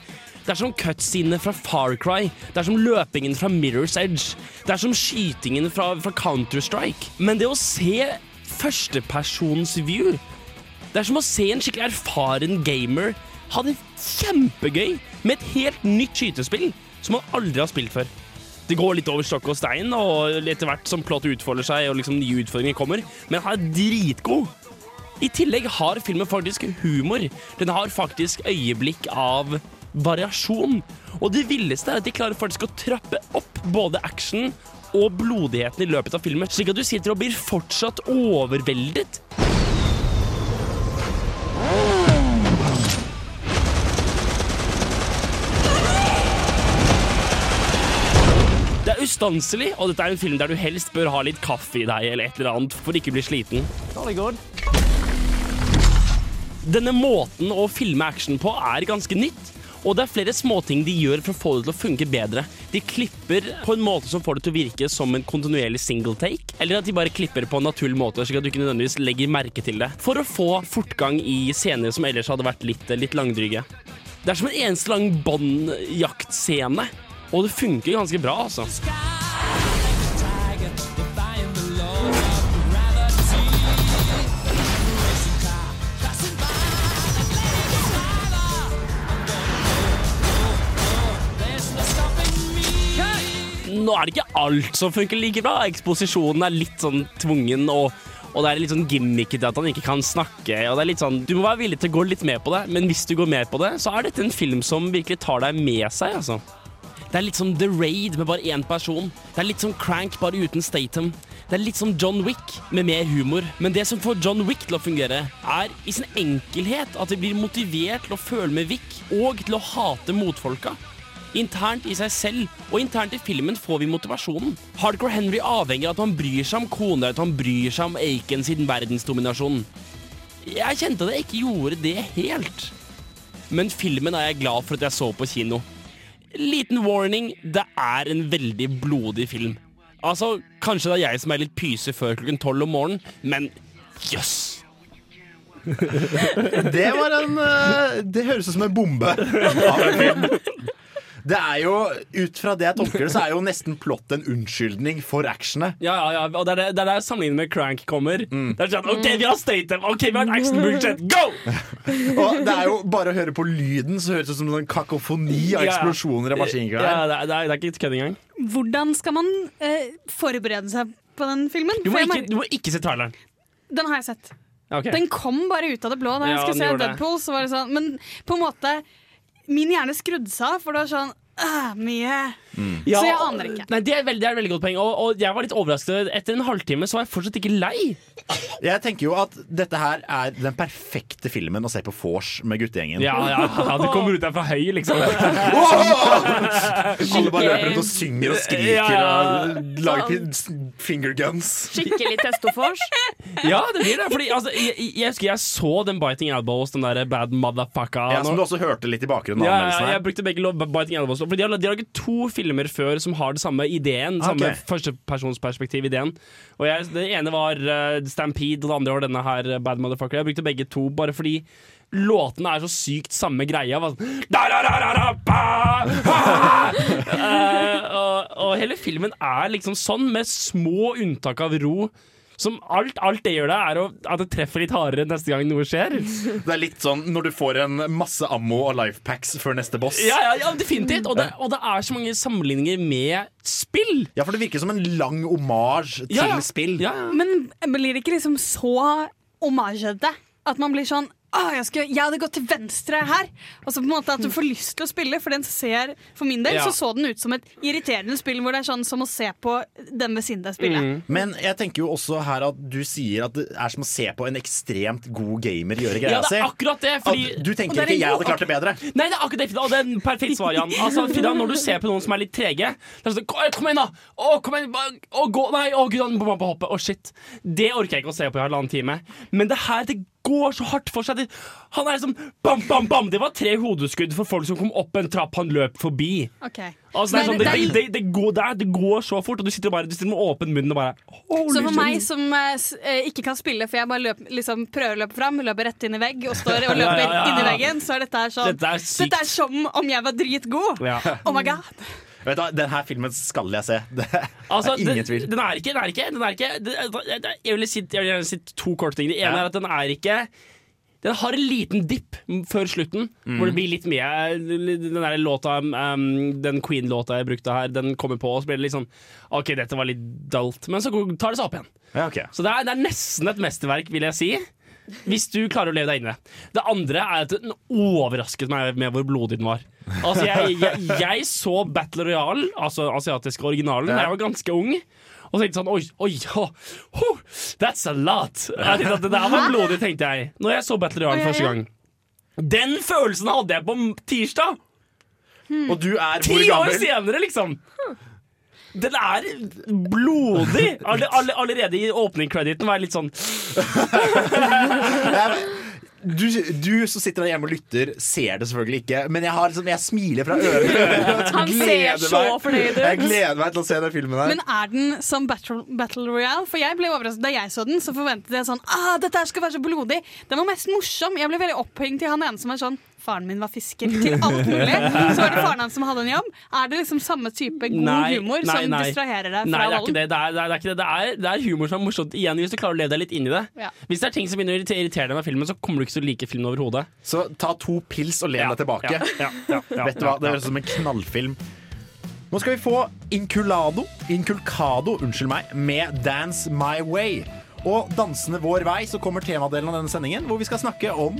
det er som cutscenene fra Far Cry. Det er som løpingen fra Mirror's Edge. Det er som skytingen fra, fra Counter-Strike. Men det å se førstepersons view Det er som å se en skikkelig erfaren gamer ha det kjempegøy med et helt nytt skytespill som man aldri har spilt før. Det går litt over stokk og stein, og etter hvert som plottet utfolder seg og liksom nye utfordringer kommer, men han er dritgod. I tillegg har filmen faktisk humor. Den har faktisk øyeblikk av variasjon. Og det villeste er at de klarer faktisk å trappe opp både action og blodigheten i løpet av filmen, slik at du sitter og blir fortsatt overveldet. Det er ustanselig, og dette er en film der du helst bør ha litt kaffe i deg eller et eller annet for ikke å bli sliten. Denne måten å filme action på er ganske nytt. Og det er flere småting de gjør for å få det til å funke bedre. De klipper på en måte som får det til å virke som en kontinuerlig single take, eller at de bare klipper på en naturlig måte, slik at du ikke nødvendigvis legger merke til det. For å få fortgang i scener som ellers hadde vært litt, litt langdryge. Det er som en eneste lang båndjaktscene, og det funker ganske bra, altså. Nå er det ikke alt som funker like bra. Eksposisjonen er litt sånn tvungen, og, og det er litt sånn gimmickete at han ikke kan snakke. Og det er litt sånn, Du må være villig til å gå litt med på det, men hvis du går med på det, så er dette en film som virkelig tar deg med seg. altså. Det er litt som The Raid med bare én person. Det er litt som Crank bare uten Statham. Det er litt som John Wick med mer humor. Men det som får John Wick til å fungere, er i sin enkelhet at de blir motivert til å føle med Wick, og til å hate motfolka. Internt i seg selv og internt i filmen får vi motivasjonen. Hardcore Henry avhenger av at han bryr seg om kona, at han bryr seg om Aiken siden verdensdominasjonen. Jeg kjente at jeg ikke gjorde det helt. Men filmen er jeg glad for at jeg så på kino. Liten warning, det er en veldig blodig film. Altså, Kanskje det er jeg som er litt pyse før klokken tolv om morgenen, men jøss! Det var en eh, Det høres ut som en bombe. Det er jo, Ut fra det jeg tolker det, så er jo nesten plott en unnskyldning for actionet. Ja, ja, ja, og det er er der sammenligningen med Crank kommer. Det er sånn, OK, vi har Statham, OK, vi har et action-budsjett, go! Og det er jo Bare å høre på lyden, så høres det ut som en kakofoni av eksplosjoner av maskingevær. Ja, det, er, det, er, det er ikke kødd engang. Hvordan skal man eh, forberede seg på den filmen? Du må, ikke, du må ikke se traileren. Den har jeg sett. Okay. Den kom bare ut av det blå. Da jeg Ja, skulle se det. Deadpool, så var det sånn Men på en måte Min hjerne skrudde seg av, for det var sånn øh, mye. Ja, Så jeg aner ikke. Nei, det er, veldig, det er et veldig godt poeng. Og, og jeg var litt overrasket. Etter en halvtime så var jeg fortsatt ikke lei. Jeg tenker jo at dette her er den perfekte filmen å se på vors med guttegjengen. Ja, ja, ja, Du kommer ut der fra høy, liksom. Alle bare løper rundt og synger og skriker Ja, ja. og lager pin- finger guns. Skikkelig testofors. Ja, det blir det. Fordi, altså, jeg, jeg, husker jeg så den Biting Elbows, den der bad motherfucker. Ja, som du også hørte litt i bakgrunnen. ja, jeg brukte begge lov- Biting Elbows. For de har, de har laget to filmer før som har det samme ideen. Samme Ok. førstepersonsperspektiv-ideen. Og jeg, Det ene var uh, Stampede, og det andre var denne her uh, Bad Motherfucker. Jeg brukte begge to bare fordi låtene er så sykt samme greia. Sånn, da, da, da! Eh, og, og hele filmen er liksom sånn, med små unntak av ro. Som alt, alt det gjør det, er å, at det treffer litt hardere neste gang noe skjer. Det er litt sånn når du får en masse ammo og lifepacks før neste boss. Ja, ja, ja definitivt. Og det, og det er så mange sammenligninger med spill. Ja, for det virker som en lang omasj til Ja, ja. spill. Ja, ja. Men blir det ikke liksom så omasjete at man blir sånn Åh, jeg, skulle, jeg hadde gått til venstre her. Og så på en måte at du får lyst til å spille. For den ser, for min del Ja. så så den ut som et irriterende spill hvor det er sånn som å se på den ved siden av spillet. Mm. Men jeg tenker jo også her at du sier at det er som å se på en ekstremt god gamer gjøre Ja, det er akkurat det. Fordi, du tenker det er ikke 'jeg hadde klart det bedre'. Nei, det er akkurat det, og det er en perfekt svar, Jan. Altså, Frida, når du ser på noen som er litt trege det er sånn, Kom igjen, da! Å, kom igjen, å, gå, Nei, å gud, han må på hoppet. Å, shit. Det orker jeg ikke å se på i halvannen time. Men det her, det går så hardt for seg. Han er liksom bam, bam, bam! Det var tre hodeskudd for folk som kom opp en trapp han løp forbi. Altså, det, sånn, det, det det, det, går, det, det går så fort, og du sitter, bare, du sitter med åpen munn og bare Holy Så for meg shit. som eh, eh, ikke kan spille, for jeg bare løp, liksom, prøver å løpe fram, løper rett inn i vegg og står og løper Ja, ja, ja, inn i veggen, så er dette her sånn Dette er. Dette er som om jeg var dritgod. Ja. Oh my god. Vet du, Denne filmen skal jeg se. Det er Altså, ingen den, tvil. Den er ikke, den er ikke, den er ikke den, jeg, vil si, jeg vil gjerne si to korte ting. Det ene Ja. er at den er ikke Den har en liten dipp før slutten, Mm. hvor det blir litt mye Den der låta um, Den Queen-låta jeg brukte her, den kommer på, og så blir det litt sånn OK, dette var litt dalt, men så tar det seg opp igjen. Ja, okay. Så det er, det er nesten et mesterverk, vil jeg si. Hvis du klarer å leve deg inne. det. Det andre er at den overrasket meg med hvor blodig den var. Altså, jeg, jeg, jeg så Battle Royale, altså asiatiske originalen, da jeg var ganske ung. Og så tenkte jeg sånn Oi, oi, oh, oh, that's a lot. Jeg tenkte at Det der var blodig, tenkte jeg. Når jeg så Battle Royale første gang. Den følelsen hadde jeg på tirsdag! Og du er hvor Ti hvor år senere, liksom! Den er blodig! Alle, alle, allerede i åpning-crediten var jeg litt sånn Du, du som sitter der hjemme og lytter, ser det selvfølgelig ikke, men jeg, har, liksom, jeg smiler fra øre til øre. Han ser så fornøyd ut. Jeg gleder meg til å se den filmen her. Men er den som Battle, Battle Royale? For jeg ble overrasket Da jeg så den, så forventet jeg sånn ah, Dette her skal være så blodig. Den var mest morsom. Jeg ble veldig opphengt i han ene som var sånn Faren min var fisker til alt mulig. Så var det faren hans som hadde en jobb. Er det liksom samme type god Nei, humor nei, som nei. distraherer deg Nei, fra er volden? det. Det er, det er, det er, ikke det. Det er, det er humor som er morsomt igjen hvis du klarer å leve deg litt inn i det. Ja. Hvis det er ting som begynner å irritere deg med filmen, så kommer du ikke til å like filmen overhodet. Så ta to pils og len deg tilbake. Ja, ja, ja, ja, Vet du hva, Det ja. høres ut som en knallfilm. Nå skal vi få Inculado, Inculcado, unnskyld meg, med Dance My Way. Og dansende vår vei så kommer temadelen av denne sendingen, hvor vi skal snakke om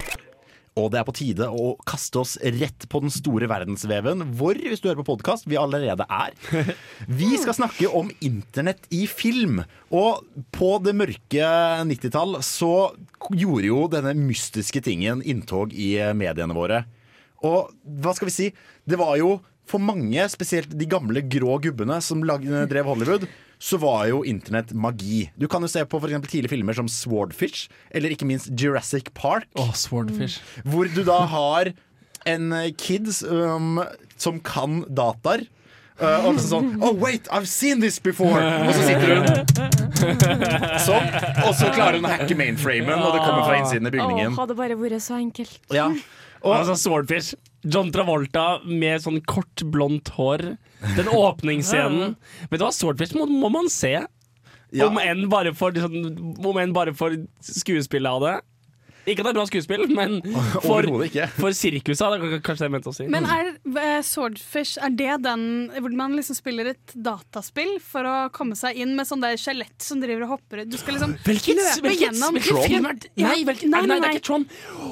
Og det er på tide å kaste oss rett på den store verdensveven, hvor, hvis du hører på podkast, vi allerede er. Vi skal snakke om internett i film. Og på det mørke 90-tall så gjorde jo denne mystiske tingen inntog i mediene våre. Og hva skal vi si? Det var jo for mange, spesielt de gamle grå gubbene som drev Hollywood, så var jo internett magi. Du kan jo se på for eksempel tidlige filmer som Swordfish, eller ikke minst Jurassic Park. Åh, Swordfish. Hvor du da har en eh, kid um, som kan dataer. Uh, og så sånn Oh, wait, I've seen this before! Og så sitter hun sånn. Og så klarer hun å hacke mainframen, og det kommer fra innsiden i Åh, Oh, hadde bare vært så enkelt. Ja. Og, Altså, Swordfish. John Travolta med sånn kort, blondt hår. Den åpningsscenen. Vet du hva, Swordfish må, må man se. Ja. Om enn bare for, liksom, om enn bare for skuespillet av det. Ikke at det er bra skuespill, men for, for sirkuset hadde jeg kanskje det jeg mente å si. Men er eh, Swordfish Er det den hvor man liksom spiller et dataspill for å komme seg inn med sånn der skjelett som driver og hopper Du skal liksom Hvilket, løpe hvilket, gjennom hvilken film er det? Nei, nei, nei, det er ikke Tron.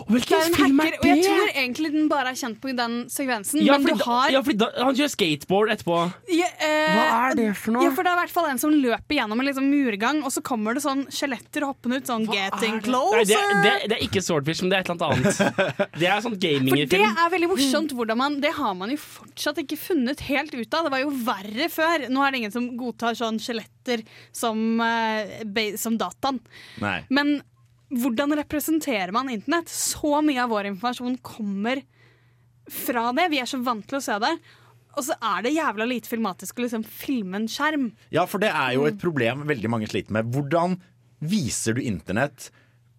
Hvilken er en film hacker, det? og jeg tror egentlig den bare er kjent på den sekvensen. Ja, men du har ja, fordi da, han kjører skateboard etterpå. Ja, eh, Hva er det for noe? Ja, for Det er i hvert fall en som løper gjennom en liksom murgang, og så kommer det sånn skjeletter hoppende ut. Sånn 'getting Nei, det, det, det er ikke Swordfish, men det er et eller annet annet. Det er sånn gaming For det er veldig morsomt hvordan man Det har man jo fortsatt ikke funnet helt ut av. Det var jo verre før. Nå er det ingen som godtar sånn skjeletter som, eh, som dataen. Nei. Men hvordan representerer man internett? Så mye av vår informasjon kommer fra det. Vi er så vant til å se det. Og så er det jævla lite filmatisk å liksom filme en skjerm. Ja, for det er jo et problem veldig mange sliter med. Hvordan viser du internett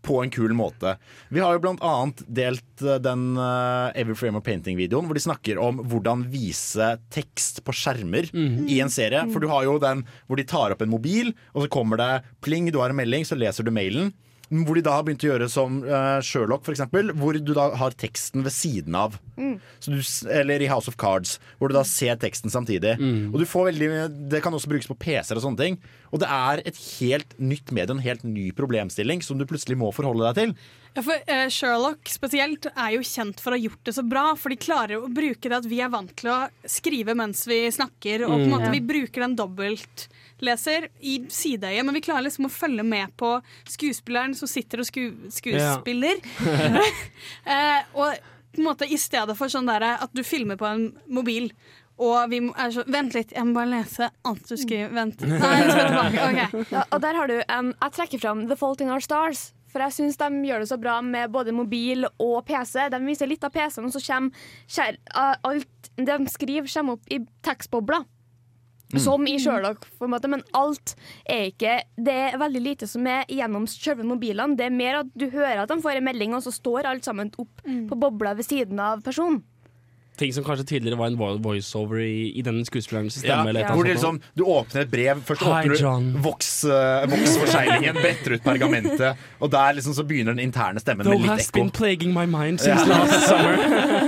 på en kul måte? Vi har jo blant annet delt eh, den eh, Every Frame of Painting-videoen, hvor de snakker om hvordan vise tekst på skjermer i en serie. For du har jo den hvor de tar opp en mobil, og så kommer det pling, du har en melding, så leser du mailen. Hvor de da har begynt å gjøre som uh, Sherlock, for eksempel, hvor du da har teksten ved siden av. Så du, eller i House of Cards, hvor du da ser teksten samtidig. Og du får veldig, Det kan også brukes på PC-er og sånne ting. Og det er et helt nytt medie, en helt ny problemstilling som du plutselig må forholde deg til. Ja, for uh, Sherlock spesielt er jo kjent for å ha gjort det så bra, for de klarer å bruke det at vi er vant til å skrive mens vi snakker, og på en måte vi bruker den dobbeltleser i sideøyet, men vi klarer liksom å følge med på skuespilleren som sitter og sku skuespiller. eh, og på en måte i stedet for sånn der at du filmer på en mobil, og vi må- er så Vent litt, jeg må bare lese alt du skriver. Vent. Nei, jeg skal tilbake. Okay. Ja, og der har du um, Jeg trekker fram The Fault in Our Stars. For jeg syns de gjør det så bra med både mobil og PC. De viser litt av PC-en, og så kommer uh, alt de skriver, kommer opp i tekstbobler. Som i Sherlock, på en måte, men alt er ikke Det er veldig lite som er gjennom selve mobilene. Det er mer at du hører at de får en melding, og så står alt sammen opp på bobla ved siden av personen. Ting som kanskje tidligere var en vo- voiceover i, i den skuespillerens stemme. eller ja. hvor det liksom, du åpner et brev, først Hi, åpner du uh, voksforseglingen, bretter ut pergamentet, og der liksom så begynner den interne stemmen Though med litt ekko. Though has been plaguing my mind since last summer.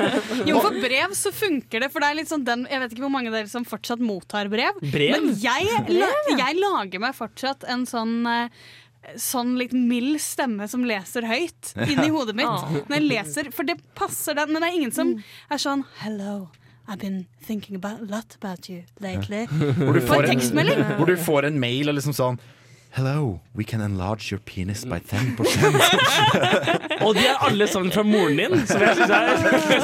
Jo, for brev så funker det. For det er litt sånn den, Jeg vet ikke hvor mange av dere som fortsatt mottar brev. Brev? Men jeg, jeg lager meg fortsatt en sånn eh, Sånn litt mild stemme som leser høyt inni hodet mitt. Når jeg leser, For det passer den. Men det er ingen som er sånn Hello, I've been thinking about, a lot about you lately. Hvor du, får en hvor du får en mail og liksom sånn Hello, we can enlarge your penis by 10 Og de er alle sammen fra moren din, som jeg syns er,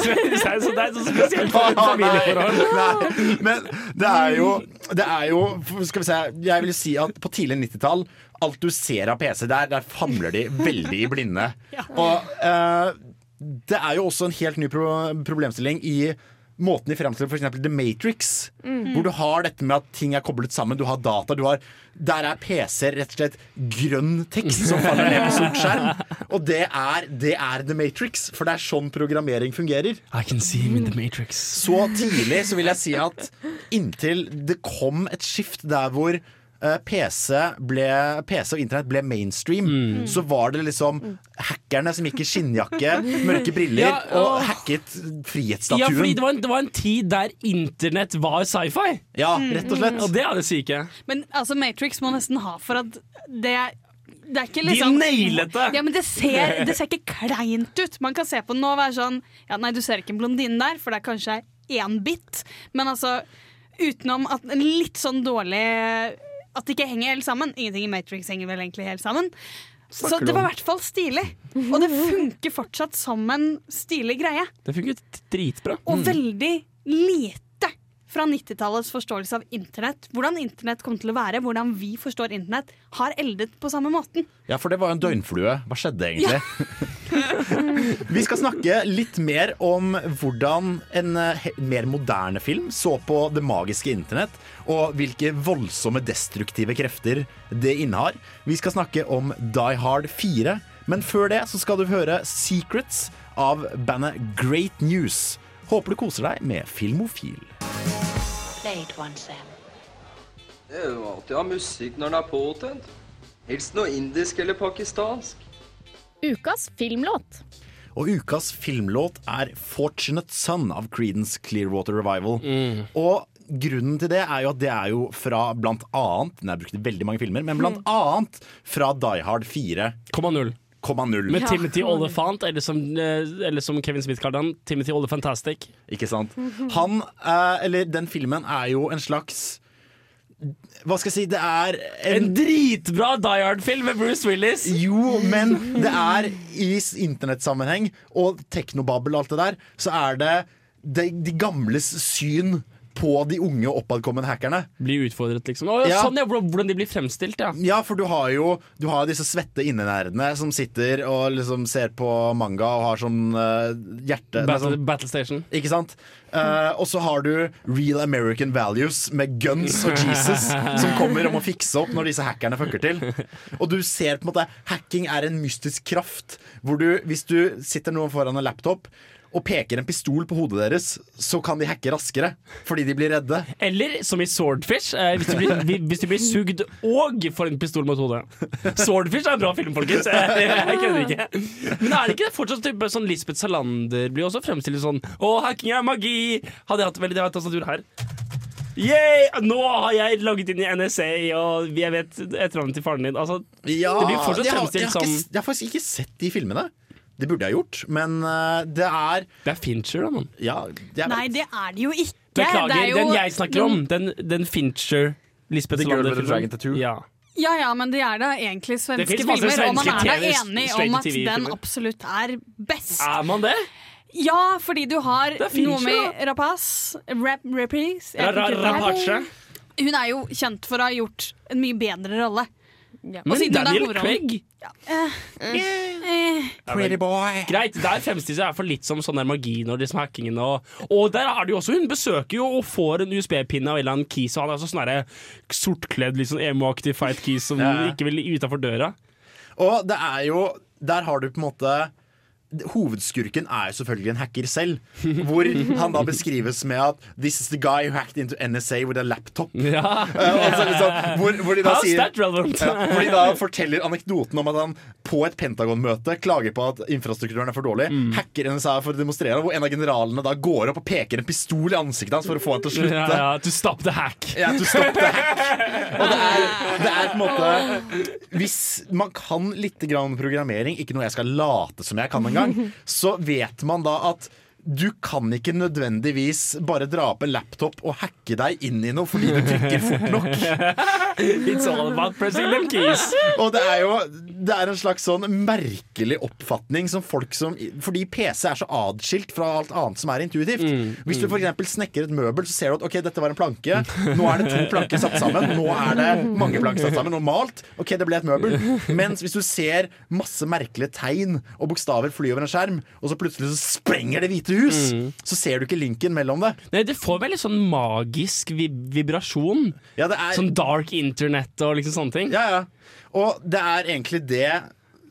synes er, så det er så spesielt for et familieforhold. Nei, men det er jo Det er jo Skal vi se Jeg vil si at på tidlig 90-tall Alt du ser av PC der, der famler de veldig i blinde. Og uh, det er jo også en helt ny pro problemstilling i måten de fremstiller f.eks. The Matrix. Hvor du har dette med at ting er koblet sammen. Du har data. Du har, der er PC rett og slett grønn tekst som faller ned på sort skjerm. Og det er, det er The Matrix, for det er sånn programmering fungerer. I can see him in the Matrix. Så tidlig så vil jeg si at inntil det kom et skift der hvor PC, ble, PC og internett ble mainstream, så var det liksom hackerne som gikk i skinnjakke, mørke briller Ja, og hacket Ja, fordi frihetsstatuen. det var, en, det var en tid der internett var sci-fi. Ja, rett og slett. Og det er det syke. Men altså, Matrix må nesten ha for at det det er ikke De liksom nailet det! Ja, men det ser, det ser ikke kleint ut. Man kan se på den nå og være sånn Ja, nei, du ser ikke en blondine der, for det er kanskje én bit. Men altså, utenom at en litt sånn dårlig At det ikke henger helt sammen. Ingenting i Matrix henger vel egentlig helt sammen. Så Snakker det var i hvert fall stilig. Og det funker fortsatt som en stilig greie. Det funker dritbra. Og veldig lite fra 90-tallets forståelse av internett. Hvordan internett kom til å være, hvordan vi forstår internett, har eldet på samme måten. Ja, for det var en døgnflue. Hva skjedde egentlig? Vi skal snakke litt mer om hvordan en eh, mer moderne film så på det magiske internett, og hvilke voldsomme destruktive krefter det innehar. Vi skal snakke om Die Hard 4, men før det så skal du høre Secrets av bandet Great News. Håper du koser deg med Filmofil. Play it once, Sam. Det er jo alltid å ha musikk når den er påtent. Helst noe indisk eller pakistansk. Ukas filmlåt. Og ukas filmlåt er 'Fortunate Son' av Creedence Clearwater Revival. Og grunnen til det er jo at det er jo fra blant annet Den er brukt i veldig mange filmer, men blant annet fra Die Hard 4. 0,0. Med Med Timothy Ollefant, eller som, eh, eller som Kevin Smith kaller han, Timothy Olyphantastic. Ikke sant? Han, eh, eller den filmen er jo en slags Hva skal jeg si, det er En dritbra Die Hard-film med Bruce Willis! Jo, men det er i internettsammenheng og teknobabbel og alt det der, så er det de, de gamles syn på de unge oppadkommende hackerne. Blir utfordret, liksom. Å, ja. Sånn, ja, hvordan de blir fremstilt, ja. Ja, for du har jo du har disse svette innenerdene som sitter og liksom ser på manga og har sånn uh, hjerte nei, Battle, sånn, Battle Station. Ikke sant? Uh, og så har du Real American Values med guns og Jesus som kommer om å fikse opp når disse hackerne fucker til. Og du ser på en måte hacking er en mystisk kraft. Hvor du, hvis du sitter noen foran en laptop og peker en pistol på hodet deres, så kan de hacke raskere fordi de blir redde. Eller som i Swordfish, eh, hvis, du blir, vi- hvis du blir sugd og får en pistol mot hodet. Swordfish er en bra film, folkens. Jeg, jeg kødder ikke. Men er det ikke fortsatt type sånn Lisbeth Salander blir også fremstilt sånn Å, hacking er magi! Hadde jeg hatt veldig det tastatur her. Yay! Nå har jeg logget inn i NSA, og jeg vet etternavnet til faren din. Altså, Ja, det blir fortsatt jeg, jeg, fremstilt som ikke, jeg har faktisk ikke sett de filmene. Det burde jeg gjort, men eh, det er Det er Fincher, da, mann. Ja, Nei, det er det jo ikke. Beklager, det er jo den jeg snakker om. Den, den Fincher Lisbeth The Girl with the Dragon Tattoo. Ja. Ja ja, men det er da egentlig svenske filmer, og man er da enig om at den absolutt er best. Er man det? Ja, fordi du har med Rapaz Rap, jeg Ra- ra-. Rapace. Hun er jo kjent for å ha gjort en mye bedre rolle. Men Daniel Craig! Ja. Uh, Eh, Pretty boy. Greit, der fremstilles jeg for litt som sånn der margin og liksom hackingen. Og, og der er det jo også Hun besøker jo og får en USB-pinne av en eller annen kis, og han er sånn sortkledd, litt sånn emo-aktig fight keys som Ja. ikke vil utafor døra. Og det er jo Der har du på en måte Hovedskurken er jo selvfølgelig en hacker selv. Hvor han da beskrives med at 'This is the guy who hacked into NSA with a laptop'. Ja. Uh, liksom, hvor, hvor, de da sier? Ja, hvor de da forteller anekdoten om at han på et Pentagon-møte klager på at infrastrukturen er for dårlig. Mm. Hacker NSA for å demonstrere, hvor en av generalene da går opp og peker en pistol i ansiktet hans for å få han til å slutte. Ja, ja, to stop the hack. Ja, to stop the hack. Og det er, det er på en måte Hvis man kan litt grann programmering, ikke noe jeg skal late som jeg kan engang, så vet man da at du kan ikke nødvendigvis bare dra opp en laptop og hacke deg inn i noe fordi du trykker fort nok. It's all about pressing them keys. Og det er jo det er en slags sånn merkelig oppfatning som folk som Fordi PC er så adskilt fra alt annet som er intuitivt. Hvis du f.eks. snekker et møbel, så ser du at ok, dette var en planke. Nå er det to planker satt sammen. Nå er det mange planker satt sammen. Normalt. Ok, det ble et møbel. Mens hvis du ser masse merkelige tegn og bokstaver fly over en skjerm, og så plutselig så sprenger det Hvite hus, så ser du ikke linken mellom det. Nei, det får veldig sånn magisk vib vibrasjon. Ja, det er Sånn dark internet og liksom sånne ting. Ja, ja. Og det er egentlig det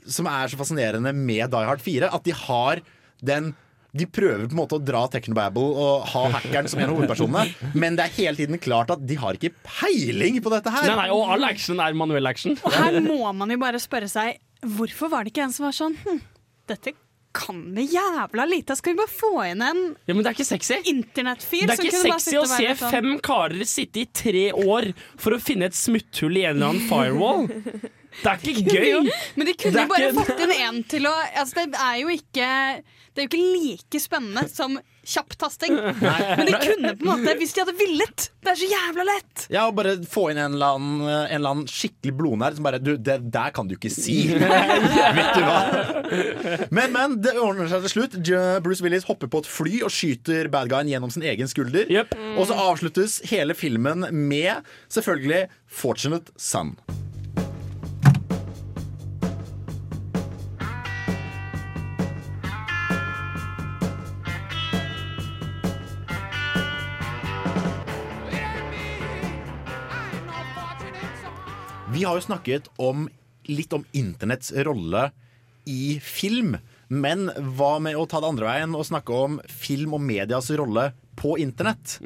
som er så fascinerende med Die Hard 4. At de har den de prøver på en måte å dra Technobabble og ha hackeren som en av hovedpersonene, men det er hele tiden klart at de har ikke peiling på dette her. Nei, nei, Og all action er manuell action. Og her må man jo bare spørre seg Hvorfor var det ikke en som var sånn hm, Dette kan vi jævla lite. Skal vi bare få inn en Ja, Men det er ikke sexy. internettfyr Det er ikke sexy å se sånn fem karer sitte i tre år for å finne et smutthull i en eller annen firewall. Det er ikke gøy. Men de kunne jo bare fått inn en til å altså Det er jo ikke Det er jo ikke like spennende som kjapp tasting. Men de kunne på en måte, hvis de hadde villet. Det er så jævla lett! Ja, og bare få inn en eller annen, en eller annen skikkelig blodnerd som bare Du, det der kan du ikke si. Vet du hva? Men, men, det ordner seg til slutt. Bruce Willis hopper på et fly og skyter bad guyen gjennom sin egen skulder. Og så avsluttes hele filmen med selvfølgelig Fortunate Son. Vi har jo snakket om litt om internetts rolle i film. Men hva med å ta det andre veien og snakke om film og medias rolle på internett?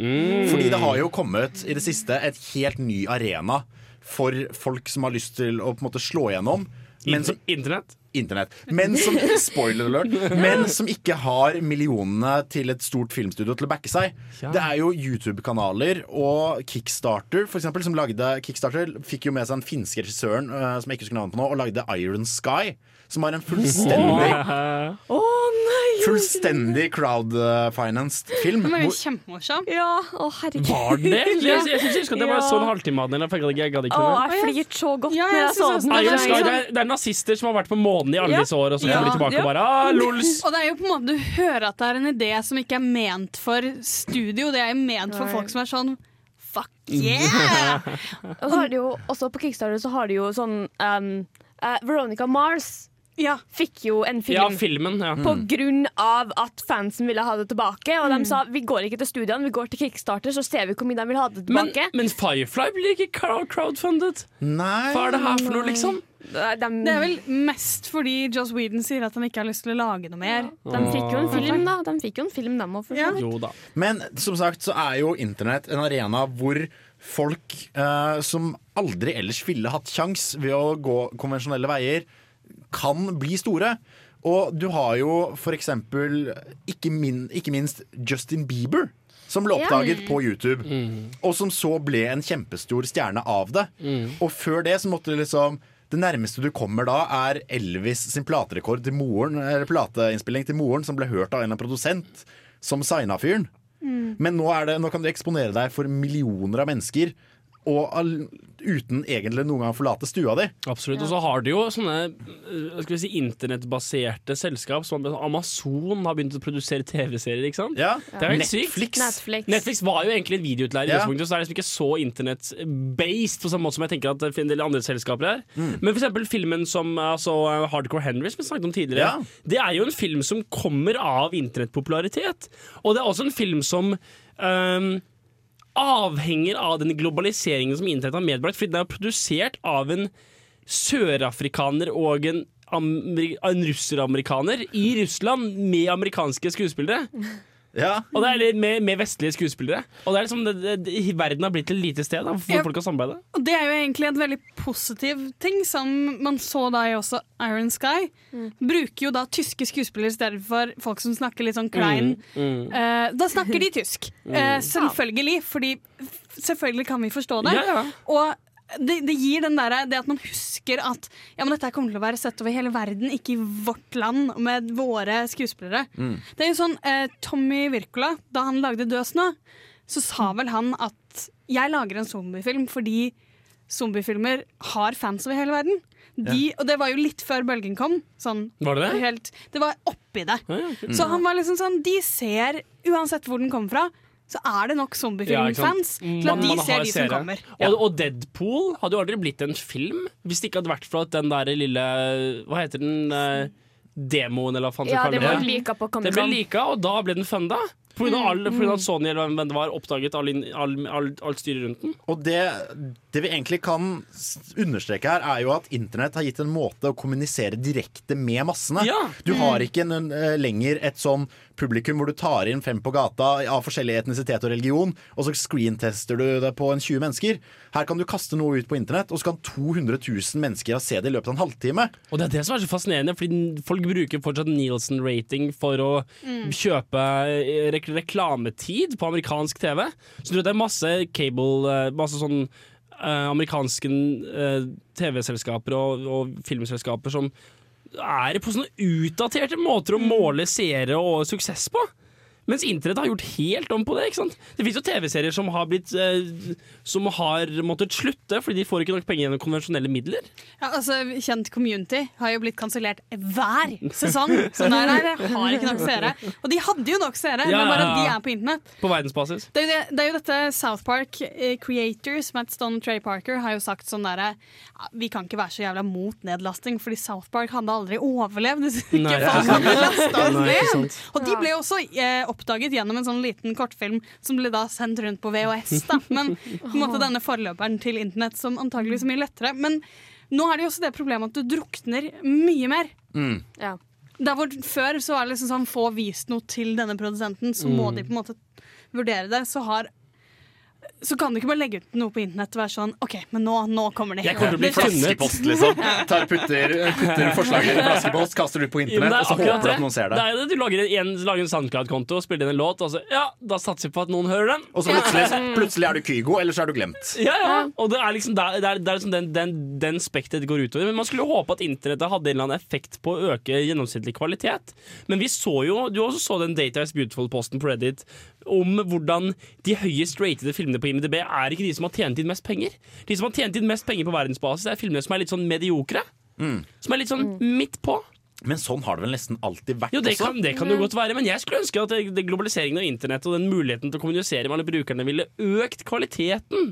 Fordi det har jo kommet i det siste et helt ny arena for folk som har lyst til å på en måte slå igjennom. Men som, Internett? Internett. Men som, spoiler alert, men som ikke har millionene til et stort filmstudio til å backe seg. Ja. Det er jo YouTube-kanaler og Kickstarter, for eksempel, som lagde Kickstarter fikk jo med seg den finske regissøren øh, som jeg ikke husker navnet på nå, og lagde Iron Sky. Som har en fullstendig Å nei! Fullstendig crowdfinanced film. Den var jo kjempemorsom. Ja, å herregud. Var det? Jeg, jeg, jeg, synes jeg husker at det var Ja. sånn halvtime av den. Jeg gadd ikke- Å, jeg flirte så godt Ja, jeg jeg så den. det sånn- det, er, er nazister som har vært på månen i alle disse år, og så kommer de tilbake Ja. og bare ah, lols. Og det er jo på en måte Du hører at det er en idé som ikke er ment for studio. Det er jo ment for folk som er sånn Fuck yeah! Og så har de jo, også på Kickstarter så har de jo sånn um, uh, Veronica Mars Ja. fikk jo en film. Ja, filmen. Ja. På grunn av at fansen ville ha det tilbake. Og de sa vi går ikke til studiene, vi går til Kickstarter, så ser vi hvor mye de vil ha det tilbake. men Firefly blir ikke crowdfunded crowdfundet. Nei Hva er det her for noe, liksom? De, Det er vel mest fordi Joss Whedon sier at han ikke har lyst til å lage noe mer. de fikk jo en film, da. De fikk jo en film, dem òg. Ja. Men som sagt så er jo internett en arena hvor folk eh, som aldri ellers ville hatt kjangs ved å gå konvensjonelle veier, kan bli store. Og du har jo for eksempel ikke, min, ikke minst Justin Bieber. Som ble Ja. oppdaget på YouTube, og som så ble en kjempestor stjerne av det. Og før det så måtte det liksom Det nærmeste du kommer da, er Elvis sin platerekord til moren, eller plateinnspilling til moren, som ble hørt av en av produsent, som signa fyren. Men nå, er det, nå kan du eksponere deg for millioner av mennesker, og uten egentlig noen gang forlate stua di. Absolutt. Og så har de jo sånne eh, skal vi si, internettbaserte selskap som Amazon har begynt å produsere TV-serier. ikke sant? Ja. Er. Netflix. Netflix. Netflix var jo egentlig en videoutleier, i Ja. utgangspunktet, så det er liksom ikke så internett-based på samme måte som jeg tenker at det er en del andre selskaper er. Mm. Men eksempel filmen som altså, Hardcore Henry, som vi snakket om tidligere, Ja. det er jo en film som kommer av internettpopularitet. Og det er også en film som ehm, avhenger av den globaliseringen som internett har medbrakt, fordi den er produsert av en sørafrikaner og en, en russeramerikaner i Russland med amerikanske skuespillere. Ja. Og det er litt med, med vestlige skuespillere. Og det er liksom det, det, det, Verden har blitt et lite sted da, hvor Ja. folk kan samarbeide. Og det er jo egentlig en veldig positiv ting, som man så da i også Iron Sky. Bruker jo da tyske skuespillere i stedet for folk som snakker litt sånn klein. Mm, Eh, da snakker de tysk. Eh, selvfølgelig, fordi selvfølgelig kan vi forstå det. Ja, ja. Og det, det gir den der, det at man husker at ja, men dette kommer til å være sett over hele verden, ikke i vårt land med våre skuespillere. Det er jo sånn, eh, Tommy Wirkola, da han lagde Død snø, så sa vel han at jeg lager en zombiefilm fordi zombiefilmer har fans over hele verden. De, Og det var jo litt før bølgen kom. Sånn, Var det det? Helt, det var oppi det. Ja, ja, Mm. Så han var liksom sånn De ser, uansett hvor den kommer fra, så er det nok Ja, zombiefilmfans ja, til at de ser de som kommer. kommer. Og, og Deadpool hadde jo aldri blitt en film hvis det ikke hadde vært for at den der lille Hva heter den? eh, demoen, eller hva faen Ja, det ble lika på Det ble Comic-Con. lika, og da ble den funda. På grunn av, all, på grunn av at Sony eller hvem det var oppdaget all, all, all, alt styret rundt den. Og det, det vi egentlig kan understreke her, er jo at internett har gitt en måte å kommunisere direkte med massene. Ja. Du har ikke en, eh, lenger et sånn publikum hvor du tar inn fem på gata av forskjellig etnisitet og religion, og så screentester du det på en 20 mennesker. Her kan du kaste noe ut på internett, og så kan 200 000 mennesker se det i løpet av en halvtime. Og det er det som er så fascinerende, fordi folk bruker fortsatt Nielsen-rating for å kjøpe eh, rek reklametid på amerikansk TV. Så det er masse cable, eh, masse sånn eh, amerikanske eh, TV-selskaper og, og filmselskaper som er det på sånne utdaterte måter å måle seere og suksess på. Mens internett har gjort helt om på det. ikke sant? Det fins jo TV-serier som har blitt eh, Som har måttet slutte fordi de får ikke nok penger gjennom konvensjonelle midler. Ja, altså, Kjent Community har jo blitt kansellert hver sesong. Så der, der har ikke nok seere. Og de hadde jo nok seere, Ja, men bare at de er på internett. På verdensbasis. Det er, jo det, det er jo dette South Park eh, Creators, Matt Stone og Trey Parker, har jo sagt sånn derre Vi kan ikke være så jævla mot nedlasting, fordi South Park hadde aldri overlevd hvis ikke folk hadde lasta oss ned. Og de ble jo også eh, oppdaget gjennom en sånn liten kortfilm som ble da sendt rundt på VHS. da Men på en måte denne forløperen til internett som antageligvis er mye lettere. Men nå er det jo også det problemet at du drukner mye mer. Ja. Der hvor Før så var det liksom sånn få vist noe til denne produsenten, så må Mm. de på en måte vurdere det. Så har så kan du ikke bare legge ut noe på internett og være sånn OK, men nå, nå kommer det Jeg kommer til å bli flaskepost, liksom. Tar, putter, putter forslaget i flaskepost, kaster det ut på internett, er og så håper du at noen ser Det det. er det. Du lager en, lager en SoundCloud-konto og spiller inn en låt, og så ja, da satser vi på at noen hører den. Og så plutselig, plutselig er du Kygo, eller så er du glemt. Ja, ja. Og det er liksom det er, det er liksom den, den, den spekteret går utover. Men man skulle håpe at internettet hadde en eller annen effekt på å øke gjennomsnittlig kvalitet. Men vi så jo, du også så den Data is Beautiful-posten på Reddit om hvordan de høyest ratede filmene på IMDb er ikke de som har tjent inn mest penger. De som har tjent inn mest penger på verdensbasis, er filmene som er litt sånn mediokre. Som er litt sånn midt på. Men sånn har det vel nesten alltid vært Jo, det også. kan, det kan jo godt være, men jeg skulle ønske at det, det globaliseringen av internett og den muligheten til å kommunisere med alle brukerne ville økt kvaliteten.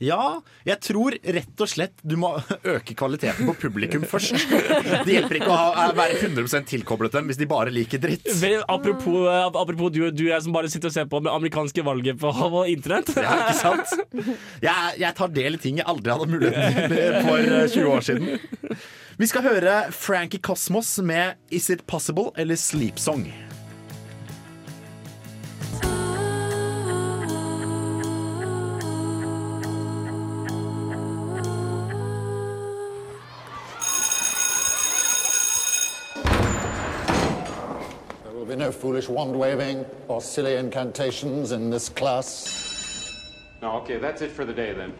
Ja, jeg tror rett og slett du må øke kvaliteten på publikum først. Det hjelper ikke å ha, være 100 tilkoblet dem hvis de bare liker dritt. Vel, apropos, eh, apropos du, du jeg som bare sitter og ser på det amerikanske valget på, på internett. Ja, ikke sant? Jeg, jeg tar del i ting jeg aldri hadde muligheten til for eh, 20 år siden. Vi skal høre Frankie Cosmos med Is It Possible eller Sleep Song. No foolish wand waving or silly incantations in this class. No, okay, that's it for the day then.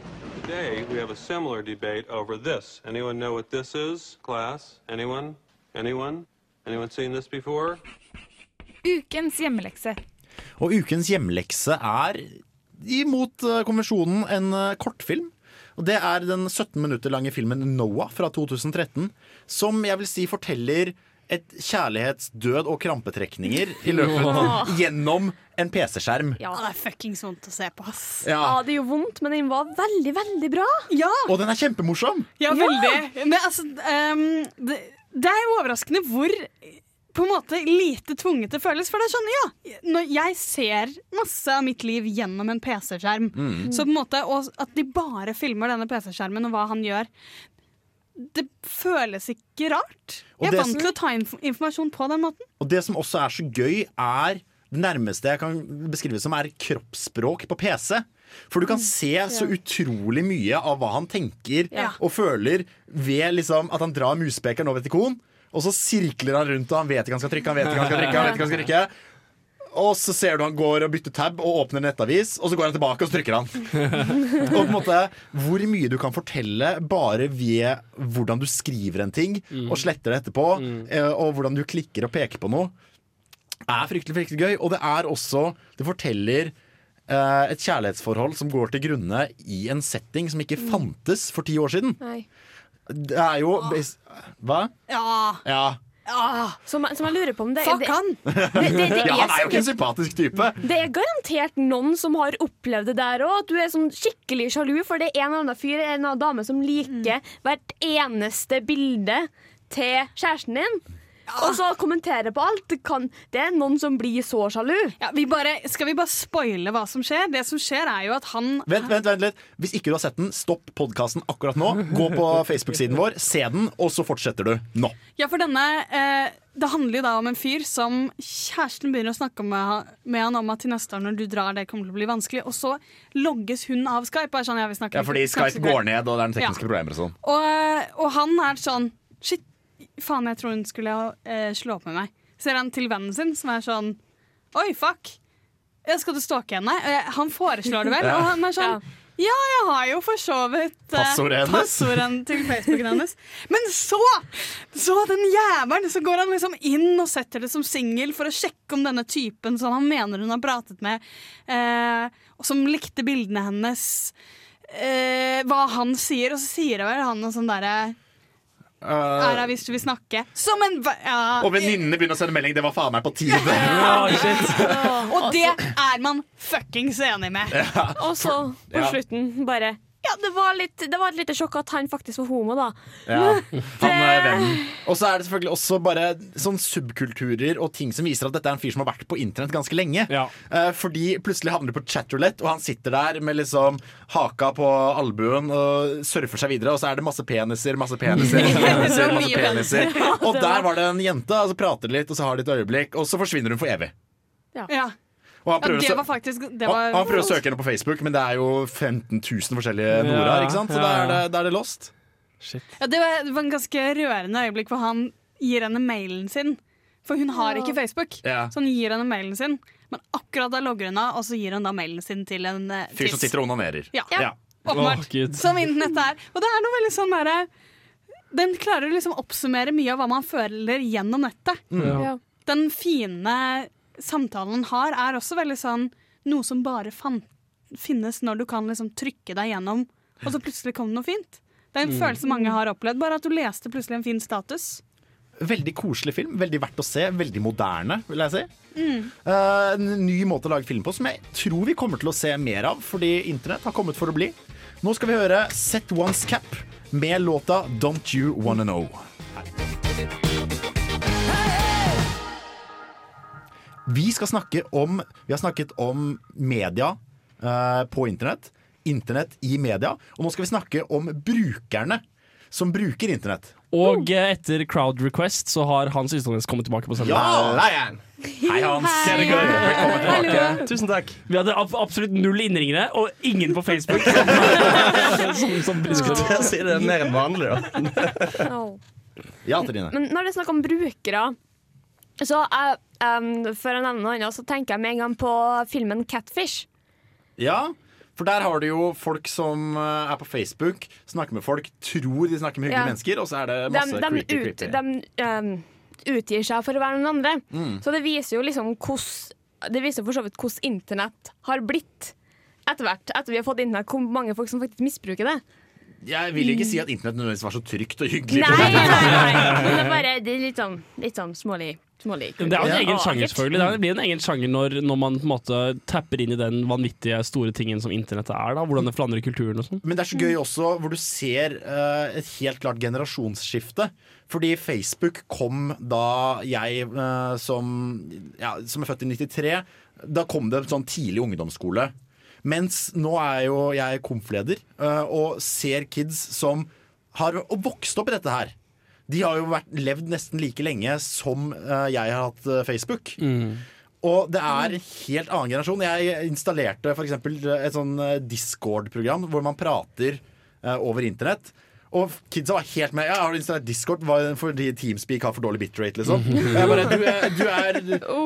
Today we have a similar debate over this. Anyone know what this is, class? Anyone? Anyone? Anyone seen this before? Ukens hjemmelekse. Og ukens hjemlekse er, imot eh, konvensjonen, en eh, kortfilm. Og Det er den 17 minutter lange filmen Noah fra 2013, som jeg vil si forteller et kjærlighetsdød og krampetrekninger i løpet Åh. gjennom en PC-skjerm. Ja. Det er fuckings vondt å se på, ass. Ja. Ja, det gjør vondt, men den var veldig, veldig bra. Ja, Og den er kjempemorsom! ja veldig. Men altså, um, det, det er jo overraskende hvor på en måte lite tvunget det føles. For det er sånn, ja, når jeg ser masse av mitt liv gjennom en PC-skjerm, Mm. så på en måte, og at de bare filmer denne PC-skjermen og hva han gjør, det føles ikke rart. Og Jeg er vant til å ta inf informasjon på den måten. Og det som også er så gøy, er det nærmeste jeg kan beskrive som er kroppsspråk på PC. For du kan se så utrolig mye av hva han tenker Ja. og føler ved liksom at han drar muspekeren over et ikon, og så sirkler han rundt, og han vet ikke han skal trykke, han vet ikke han skal trykke. han vet ikke han skal trykke og så ser du han går og bytter tab og åpner nettavis, og så går han tilbake og så trykker han. og på en måte Hvor mye du kan fortelle bare ved hvordan du skriver en ting og sletter det etterpå, eh, og hvordan du klikker og peker på noe, er fryktelig, fryktelig gøy. Og det er også Det forteller eh, et kjærlighetsforhold som går til grunne i en setting som ikke fantes for ti år siden. Nei. Det er jo Hva? Ja. Ja. Som, som jeg lurer på om det, Fuck det, han! det, det, det, ja, han er jo ikke en er, sympatisk type. det er garantert noen som har opplevd det der òg. At du er sånn skikkelig sjalu, for det er en eller annen fyr en eller annen dame som liker hvert eneste bilde til kjæresten din. Og så kommentere på alt. Det, kan, det er noen som blir så sjalu. Ja, vi bare, skal vi bare spoile hva som skjer? Det som skjer, er jo at han Vent, vent, vent litt. Hvis ikke du har sett den, stopp podkasten akkurat nå. Gå på Facebook-siden vår, se den, og så fortsetter du nå. Ja, for denne eh, Det handler jo da om en fyr som kjæresten begynner å snakke med, med han om at til neste år når du drar, det kommer til å bli vanskelig. Og så logges hun av Skype. Og er sånn, ja, vi snakker Ja, fordi Skype går ned, og det er noen tekniske Ja. problemer og sånn. Og, og han er sånn Shit, faen, jeg tror hun skulle eh, slå opp med meg. Ser han til vennen sin, som er sånn Oi, fuck. jeg Skal du stalke henne? Eh, han foreslår det vel, Ja. og han er sånn ja, jeg har jo for så vidt eh, til Facebooken hennes. Men så, så den jævelen, så går han liksom inn og setter det som singel for å sjekke om denne typen som han mener hun har pratet med, eh, og som likte bildene hennes, eh, hva han sier. Og så sier det vel han noe sånn derre Er her hvis du vil snakke. Som en ja. Og venninnene begynner å sende melding. Det var faen meg på tide. Og det er man fuckings enig med. Og så på Ja. slutten bare Ja, det var, litt, det var et lite sjokk at han faktisk var homo, da. Ja, han er venn. Og så er det selvfølgelig også bare sånn subkulturer og ting som viser at dette er en fyr som har vært på internett ganske lenge. Eh, fordi plutselig havner du på chatroulette, og han sitter der med liksom haka på albuen og surfer seg videre, og så er det masse peniser, masse peniser, peniser, masse peniser. Og der var det en jente, og så prater de litt, og så har de et øyeblikk, og så forsvinner hun for evig. Ja. Og han prøver, var faktisk det han, var, han prøver å søke henne på Facebook, men det er jo 15 000 forskjellige ja, ikke sant? Så da er det, da er det lost. Ja, det, var, det var en ganske rørende øyeblikk hvor han gir henne mailen sin. For hun har ikke Facebook, Ja. så han gir henne mailen sin. Men akkurat da logger hun av, og så gir hun da mailen sin til en eh, Fyr som sitter og onanerer. Ja. Ja. Åpenbart. Oh, som internettet er. Og det er noe veldig sånn derre Den klarer å liksom oppsummere mye av hva man føler gjennom nettet. Mm. Ja. Den fine samtalen har, er også veldig sånn noe som bare fan finnes når du kan liksom trykke deg gjennom, og så plutselig kom det noe fint. Det er en Mm. følelse mange har opplevd, bare at du leste plutselig en fin status. Veldig koselig film. Veldig verdt å se. Veldig moderne, vil jeg si. Mm. Uh, en ny måte å lage film på som jeg tror vi kommer til å se mer av, fordi internett har kommet for å bli. Nå skal vi høre Set One's Cap med låta Don't You Wanna Know. Vi skal snakke om Vi har snakket om media eh, på internett. Internett i media. Og nå skal vi snakke om brukerne som bruker internett. Og eh, etter crowd request så har Hans Ystadnes kommet tilbake på sending. Ja! Hei, Hans. Hei. Velkommen tilbake. Tusen takk. Vi hadde ab absolutt null innringere, og ingen på Facebook. som, som Skulle til å si det er mer enn vanlig, da. Ja, Trine. Men når det er snakk om brukere, så jeg, em, for å nevne noe annet, så tenker jeg med en gang på filmen 'Catfish'. Ja, for der har du jo folk som eh, er på Facebook, snakker med folk, tror de snakker med hyggelige Ja. mennesker, og så er det masse de, creepy, ut, creepy. de um, utgir seg for å være noen andre. Mm. Så det viser jo liksom hvordan Det viser for så vidt hvordan internett har blitt etter hvert. Etter vi har fått internett, hvor mange folk som faktisk misbruker det. Jeg vil ikke si at internett nødvendigvis var så trygt og hyggelig. Nei, nei, nei. Men det er bare det er litt sånn, litt sånn smålig. Det er en egen sjanger, selvfølgelig. Det blir en egen sjanger når, når man på en måte tapper inn i den vanvittige store tingen som internettet er. da Hvordan det forandrer kulturen og sånn. Men det er så gøy også hvor du ser uh, et helt klart generasjonsskifte. Fordi Facebook kom da jeg uh, som, ja, som er født i 93, da kom det sånn tidlig ungdomsskole. Mens nå er jo jeg komfleder uh, og ser kids som har vokst opp i dette her. De har jo vært, levd nesten like lenge som eh, jeg har hatt eh, Facebook. Og det er en helt annen generasjon. Jeg installerte f.eks. et sånn eh, Discord-program hvor man prater eh, over internett. Og kidsa var helt med. Ja, har du installert Discord Var- fordi Teamspeak har for dårlig bitrate? Liksom. Og jeg bare, du, er, du, er,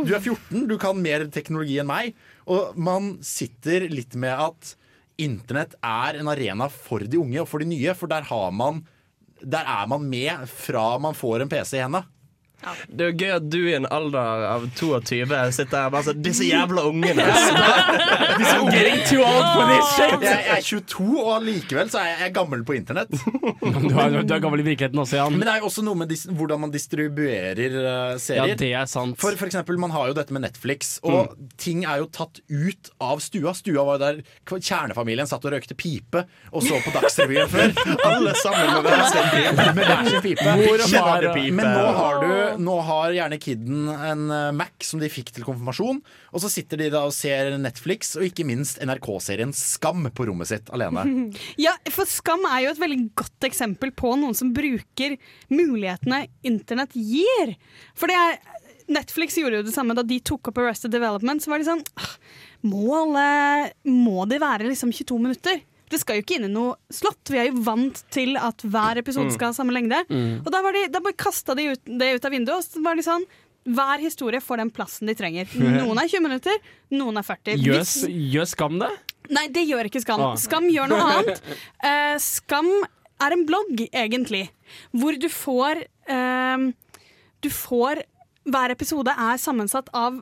du er 14, du kan mer teknologi enn meg. Og man sitter litt med at internett er en arena for de unge og for de nye. For der, har man, der er man med fra man får en PC i henda. Det er jo gøy at du i en alder av 22 sitter her bare sånn Disse jævla ungene. Disse getting too old for this shit. Jeg, jeg er 22, og likevel så er jeg, jeg er gammel på internett. Du er, du er gammel i virkeligheten også, Jan. Men det er jo også noe med dis hvordan man distribuerer uh, serier. Ja, det er sant. For, for eksempel, man har jo dette med Netflix, og ting er jo tatt ut av stua. Stua var jo der kjernefamilien satt og røykte pipe og så på Dagsrevyen før. Alle sammen med hver sin pipe. Men nå har, du, nå har gjerne kidden en eh, Mac som de fikk til konfirmasjon, og så sitter de da og ser Netflix, og ikke minst NRK-serien Skam på rommet sitt alene. Ja, for Skam er jo et veldig godt eksempel på noen som bruker mulighetene internett gir. For det er Netflix gjorde jo det samme da de tok opp Arrested Development. Så var de sånn «Ah, Må alle Må de være liksom 22 minutter? Det skal jo ikke inn i noe slott. Vi er jo vant til at hver episode Mm. skal ha samme lengde. Mm. Og da, var de, da bare kasta de ut, det ut av vinduet, og så var de sånn hver historie får den plassen de trenger. Noen er 20 minutter, noen er 40. Gjør, Hvis- gjør Skam det? Nei, det gjør ikke Skam. Ah. Skam gjør noe annet. Uh, Skam er en blogg, egentlig, hvor du får uh, Du får Hver episode er sammensatt av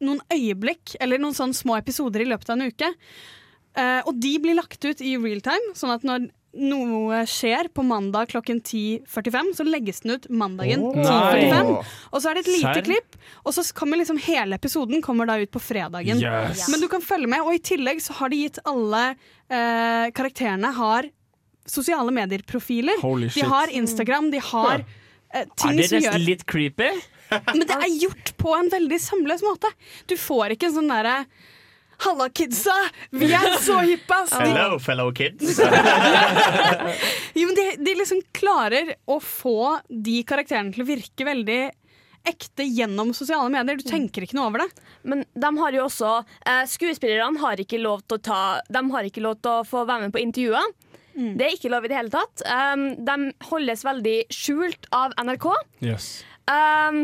noen øyeblikk, eller noen sånne små episoder i løpet av en uke. Eh, og de blir lagt ut i real time, sånn at når noe skjer på mandag klokken 10.45, så legges den ut mandagen oh, 10.45. Og så er det et lite Sær? klipp, og så kommer liksom hele episoden kommer da ut på fredagen. Yes. Men du kan følge med, og i tillegg så har de gitt alle eh, karakterene har sosiale medier-profiler. De har Instagram, de har eh, ting Er det som nesten gjør litt creepy? Men det er gjort på en veldig sømløs måte. Du får ikke en sånn derre Halla, kidsa! Vi er så hippe, ass! Hello, fellow kids. Jo, men de, de liksom klarer å få de karakterene til å virke veldig ekte gjennom sosiale medier. Du tenker ikke noe over det. Men de har jo også eh, Skuespillerne har ikke lov til å ta De har ikke lov til å få være med på intervjuer. Det er ikke lov i det hele tatt. Um, de holdes veldig skjult av NRK. Um,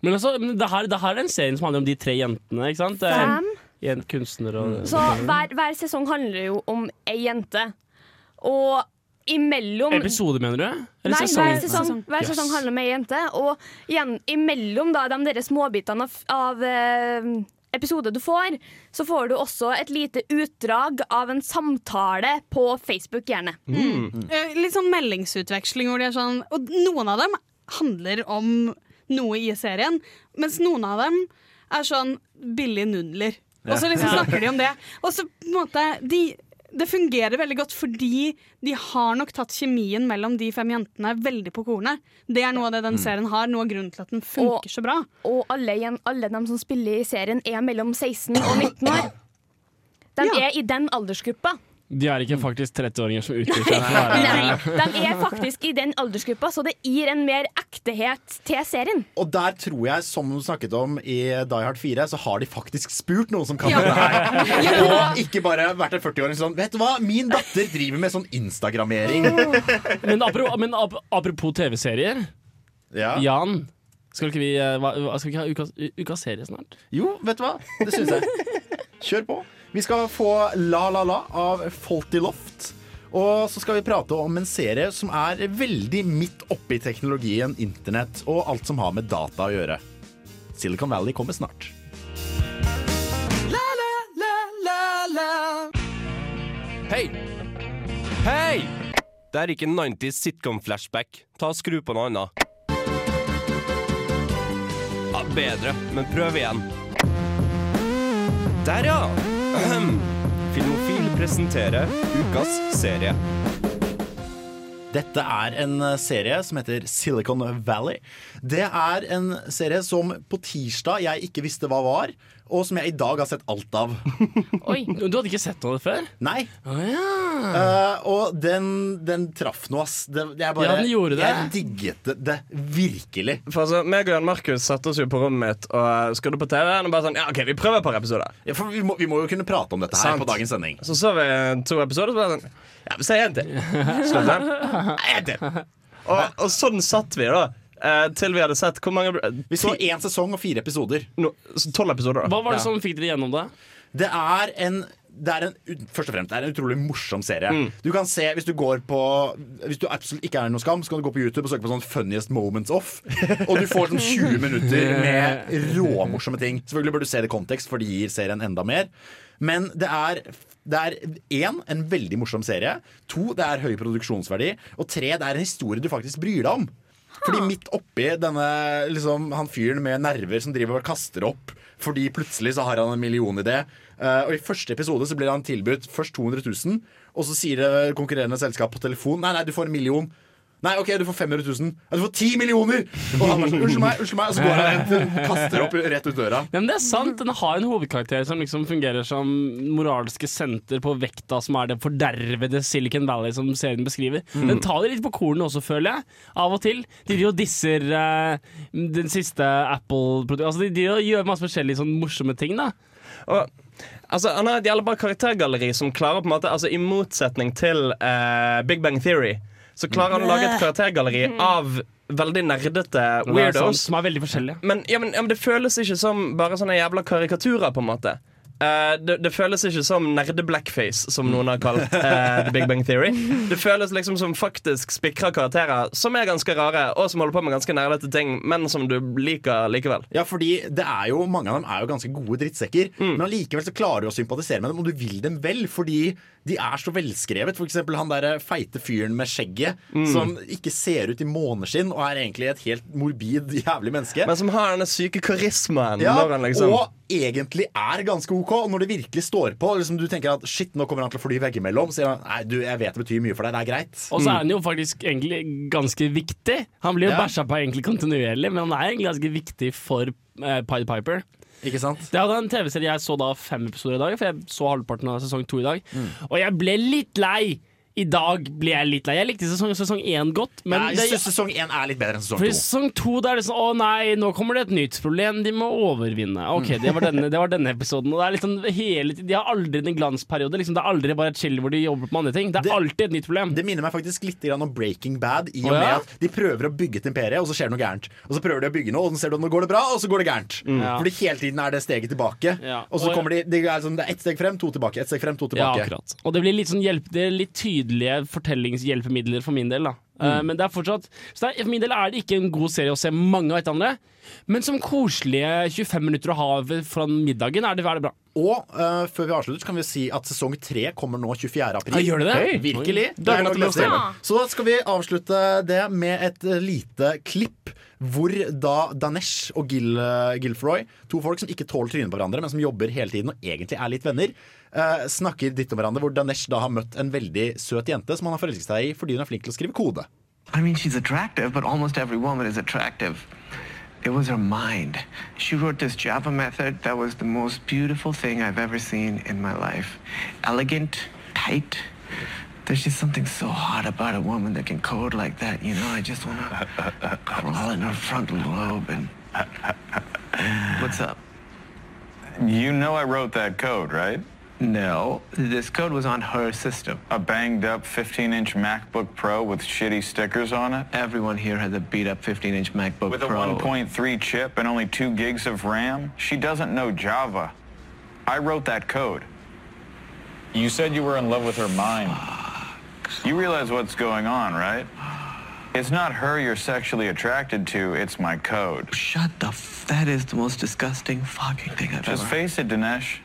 Men altså, det, her, det her er en serie som handler om de tre jentene, ikke sant? Fem. En kunstner og så hver, hver sesong handler jo om ei jente. Og imellom Episode, mener du? Eller Nei, sesong? hver sesong, hver Yes. sesong handler om ei jente. Og igjen, imellom da, de der småbitene av, av eh, episode du får, så får du også et lite utdrag av en samtale på Facebook, gjerne. Eh, Litt sånn meldingsutveksling hvor de er sånn Og noen av dem handler om noe i serien, mens noen av dem er sånn billige nudler. Og så liksom snakker de om det. Og så på en måte de, Det fungerer veldig godt fordi de har nok tatt kjemien mellom de fem jentene veldig på kornet. Det er noe av det den serien har, noe av grunnen til at den funker så bra. Og alle, alle de som spiller i serien, er mellom 16 og 19 år. De er i den aldersgruppa. De er ikke faktisk 30-åringer som utgir seg for å Nei, de er faktisk i den aldersgruppa, så det gir en mer ektehet til serien. Og der tror jeg, som du snakket om i Die Hard 4, så har de faktisk spurt noen som kan det her. Og ikke bare vært en 40-åring sånn Vet du hva, min datter driver med sånn Instagrammering. Men, apropos, men ap apropos TV-serier. Jan, skal ikke vi, eh, skal vi ikke ha ukas, ukas serie snart? Jo, vet du hva? Det syns jeg. Kjør på. Vi skal få La La La av Faulty Loft. Og så skal vi prate om en serie som er veldig midt oppi teknologien internett og alt som har med data å gjøre. Silicon Valley kommer snart. La, la, la, la, la. Hei! Hei! Det er ikke 90s sitcom-flashback. Ta og Skru på noe annet. Ja, bedre, men prøv igjen. Der, ja! Ahem. Filmofil presenterer ukas serie. Dette er en eh, serie som heter Silicon Valley. Det er en serie som på tirsdag jeg ikke visste hva var, og som jeg i dag har sett alt av. Oi, Du hadde ikke sett noe før? Nei. Eh, og den, den traff noe, ass. Det, jeg bare, Ja, den gjorde det. Jeg digget det, det virkelig. For altså, meg og Jan Markus satte oss jo på rommet mitt og skulle på TV-en og bare sånn Ja, OK, vi prøver et par episoder. Ja, for vi må, vi må jo kunne prate om dette her Sant. på dagens sending. Så så vi to episoder, så bare sånn Ja, vi ser en til. Slutt den. En til. Og, og sånn satt vi, da. Eh, til vi hadde sett hvor mange Vi så én sesong og fire episoder. Tolv episoder, da. Hva var det Ja. som fikk dere gjennom det? Det er en det er en, først og fremst, det er en utrolig morsom serie. Mm. Du kan se, Hvis du går på Hvis du absolutt ikke er noe skam, så kan du gå på YouTube og søke på sånn 'Funniest moments off'. Og du får sånn 20 minutter med råmorsomme ting. Selvfølgelig bør du se det i kontekst, for det gir serien enda mer. Men det er det er én, en veldig morsom serie. To, det er høy produksjonsverdi. Og tre, det er en historie du faktisk bryr deg om. Fordi midt oppi denne liksom, han fyren med nerver som driver og kaster opp fordi plutselig så har han en millionidé. Uh, og I første episode så blir han tilbudt først 200 000, og så sier konkurrerende selskap på telefon Nei, nei, du får en million. Nei, ok, du får 500 000. Ja, du får 10 millioner! Og han bare sånn, unnskyld meg, unnskyld meg. Og så går han og kaster opp rett ut døra. Ja, men det er sant, Den har en hovedkarakter som liksom fungerer som moralske senter på vekta, som er det fordervede Silicon Valley som serien beskriver. Mm. Den tar det litt på kornet også, føler jeg. Av og til. De driver og disser uh, den siste Apple-produktet. Altså, de driver og gjør masse forskjellige sånn morsomme ting. da Og Altså, Han har et jævla bra karaktergalleri som klarer på en måte Altså I motsetning til uh, Big Bang Theory, så klarer han å lage et karaktergalleri av veldig nerdete weirdos. er weirdos. som er veldig forskjellige. Men, ja, men, ja, men det føles ikke som bare sånne jævla karikaturer, på en måte. Eh, det, det føles ikke som nerde-blackface, som noen har kalt uh, The Big Bang Theory. Det føles liksom som faktisk spikra karakterer som er ganske rare, og som holder på med ganske nerdete ting, men som du liker likevel. Ja, fordi det er jo, Mange av dem er jo ganske gode drittsekker, Mm. men allikevel så klarer du å sympatisere med dem, og du vil dem vel, fordi de er så velskrevet. For eksempel han der feite fyren med skjegget, Mm. som ikke ser ut i måneskinn, og er egentlig et helt morbid, jævlig menneske. Men som har denne syke karismaen. Ja, når han liksom Og egentlig er ganske OK. Og når det virkelig står på, liksom du tenker at shit, nå kommer han til å fly veggimellom, sier han nei, du, jeg vet det betyr mye for deg, det er greit. Og så er han jo faktisk egentlig ganske viktig. Han blir jo Ja. bæsja på egentlig kontinuerlig, men han er egentlig ganske viktig for uh, Pied Piper. Ikke sant? Det hadde en TV-serie jeg så da fem episoder i dag, for jeg så halvparten av sesong to i dag. Mm. Og jeg ble litt lei I dag blir jeg litt lei. Jeg likte sesong, sesong én godt, men Men det, sesong én er litt bedre enn sesong to. sesong to er det sånn Å nei, nå kommer det et nytt problem de må overvinne. Ok, det var denne, det var denne episoden. Og det er sånn hele De har aldri en glansperiode. Liksom, det er aldri bare et chill hvor de jobber på andre ting. Det er alltid et nytt problem. Det minner meg faktisk litt om Breaking Bad, i og med ja? at de prøver å bygge et imperie, og så skjer det noe gærent. Og så prøver de å bygge noe, og så ser du at nå går det bra, og så går det gærent. Ja. Fordi hele tiden er det steget tilbake. Ja. Og så kommer de, de er sånn, det er ett steg frem, to tilbake. Ett steg frem, to Ja, tilbake. akkurat. Og det blir litt sånn hjelp, det er litt tydelige fortellingshjelpemidler for min del. da mm. Men det er fortsatt Så det er, For min del er det ikke en god serie å se mange av hverandre. andre. Men som koselige 25 minutter å ha foran fra middagen, er det, er det bra. Og uh, før vi avslutter, så kan vi si at sesong tre kommer nå 24. april. Ja, gjør det det? Hei, Virkelig. Det er til. til. Så skal vi avslutte det med et eh, lite klipp hvor da Danesh og Gil, eh, Gilfroy, to folk som ikke tåler trynet på hverandre, men som jobber hele tiden og egentlig er litt venner, eh, snakker ditt om hverandre. Hvor Danesh da har møtt en veldig søt jente som han har forelsket seg i fordi hun er flink til å skrive kode. I mean, she's attractive, but almost every woman is attractive. It was her mind. She wrote this Java method that was the most beautiful thing I've ever seen in my life. Elegant, tight. There's just something so hot about a woman that can code like that, you know? I just want to crawl in her frontal lobe and. What's up? You know I wrote that code, right? No, this code was on her system. A banged up 15 inch MacBook Pro with shitty stickers on it? Everyone here has a beat up 15 inch MacBook With a 1.3 chip and only 2 gigs of RAM? She doesn't know Java. I wrote that code. You said you were in love with her mind. You realize what's going on, right? It's not her you're sexually attracted to, it's my code. Shut the f- That is the most disgusting fucking thing I've Just ever Just face it, Dinesh.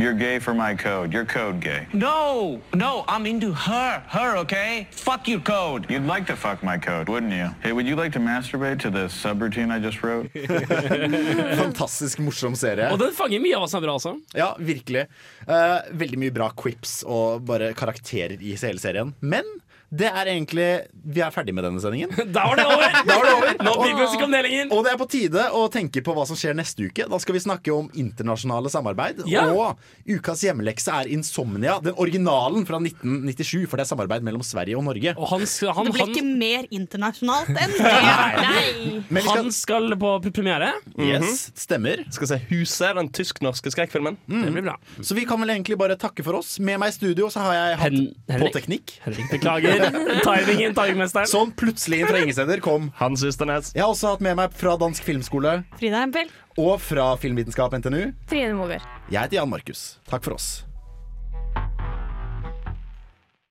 You're gay for my code. You're code gay. No, no, I'm into her. Her, okay? Fuck your code. You'd like to fuck my code, wouldn't you? Hey, would you like to masturbate to the subroutine I just wrote? Fantastisk morsom serie. Og den fanger mye av oss bra, altså. Ja, virkelig. Uh, veldig mye bra quips og bare karakterer i hele serien. Men det er egentlig Vi er ferdig med denne sendingen. Da var det over! Da var det over. Nå blir vi ikke om det lenger. Og det er på tide å tenke på hva som skjer neste uke. Da skal vi snakke om internasjonale samarbeid. Ja. Og ukas hjemmelekse er Insomnia, den originalen fra 1997. For det er samarbeid mellom Sverige og Norge. Og han, skal- han, Det blir han, ikke mer internasjonalt enn det. Nei. Men skal, han skal på premiere. yes, stemmer. Skal se Huset, den tysk-norske skrekkfilmen. Det blir bra. Så vi kan vel egentlig bare takke for oss. Med meg i studio så har jeg hatt Hen- på teknikk. Henrik, beklager. Timingen, timingmesteren. Som plutselig inn fra ingen steder kom. Hans Ysternes. Jeg har også hatt med meg fra Dansk Filmskole Frida Hempel. og fra Filmvitenskap NTNU. Trine Moger. Jeg heter Jan Markus. Takk for oss.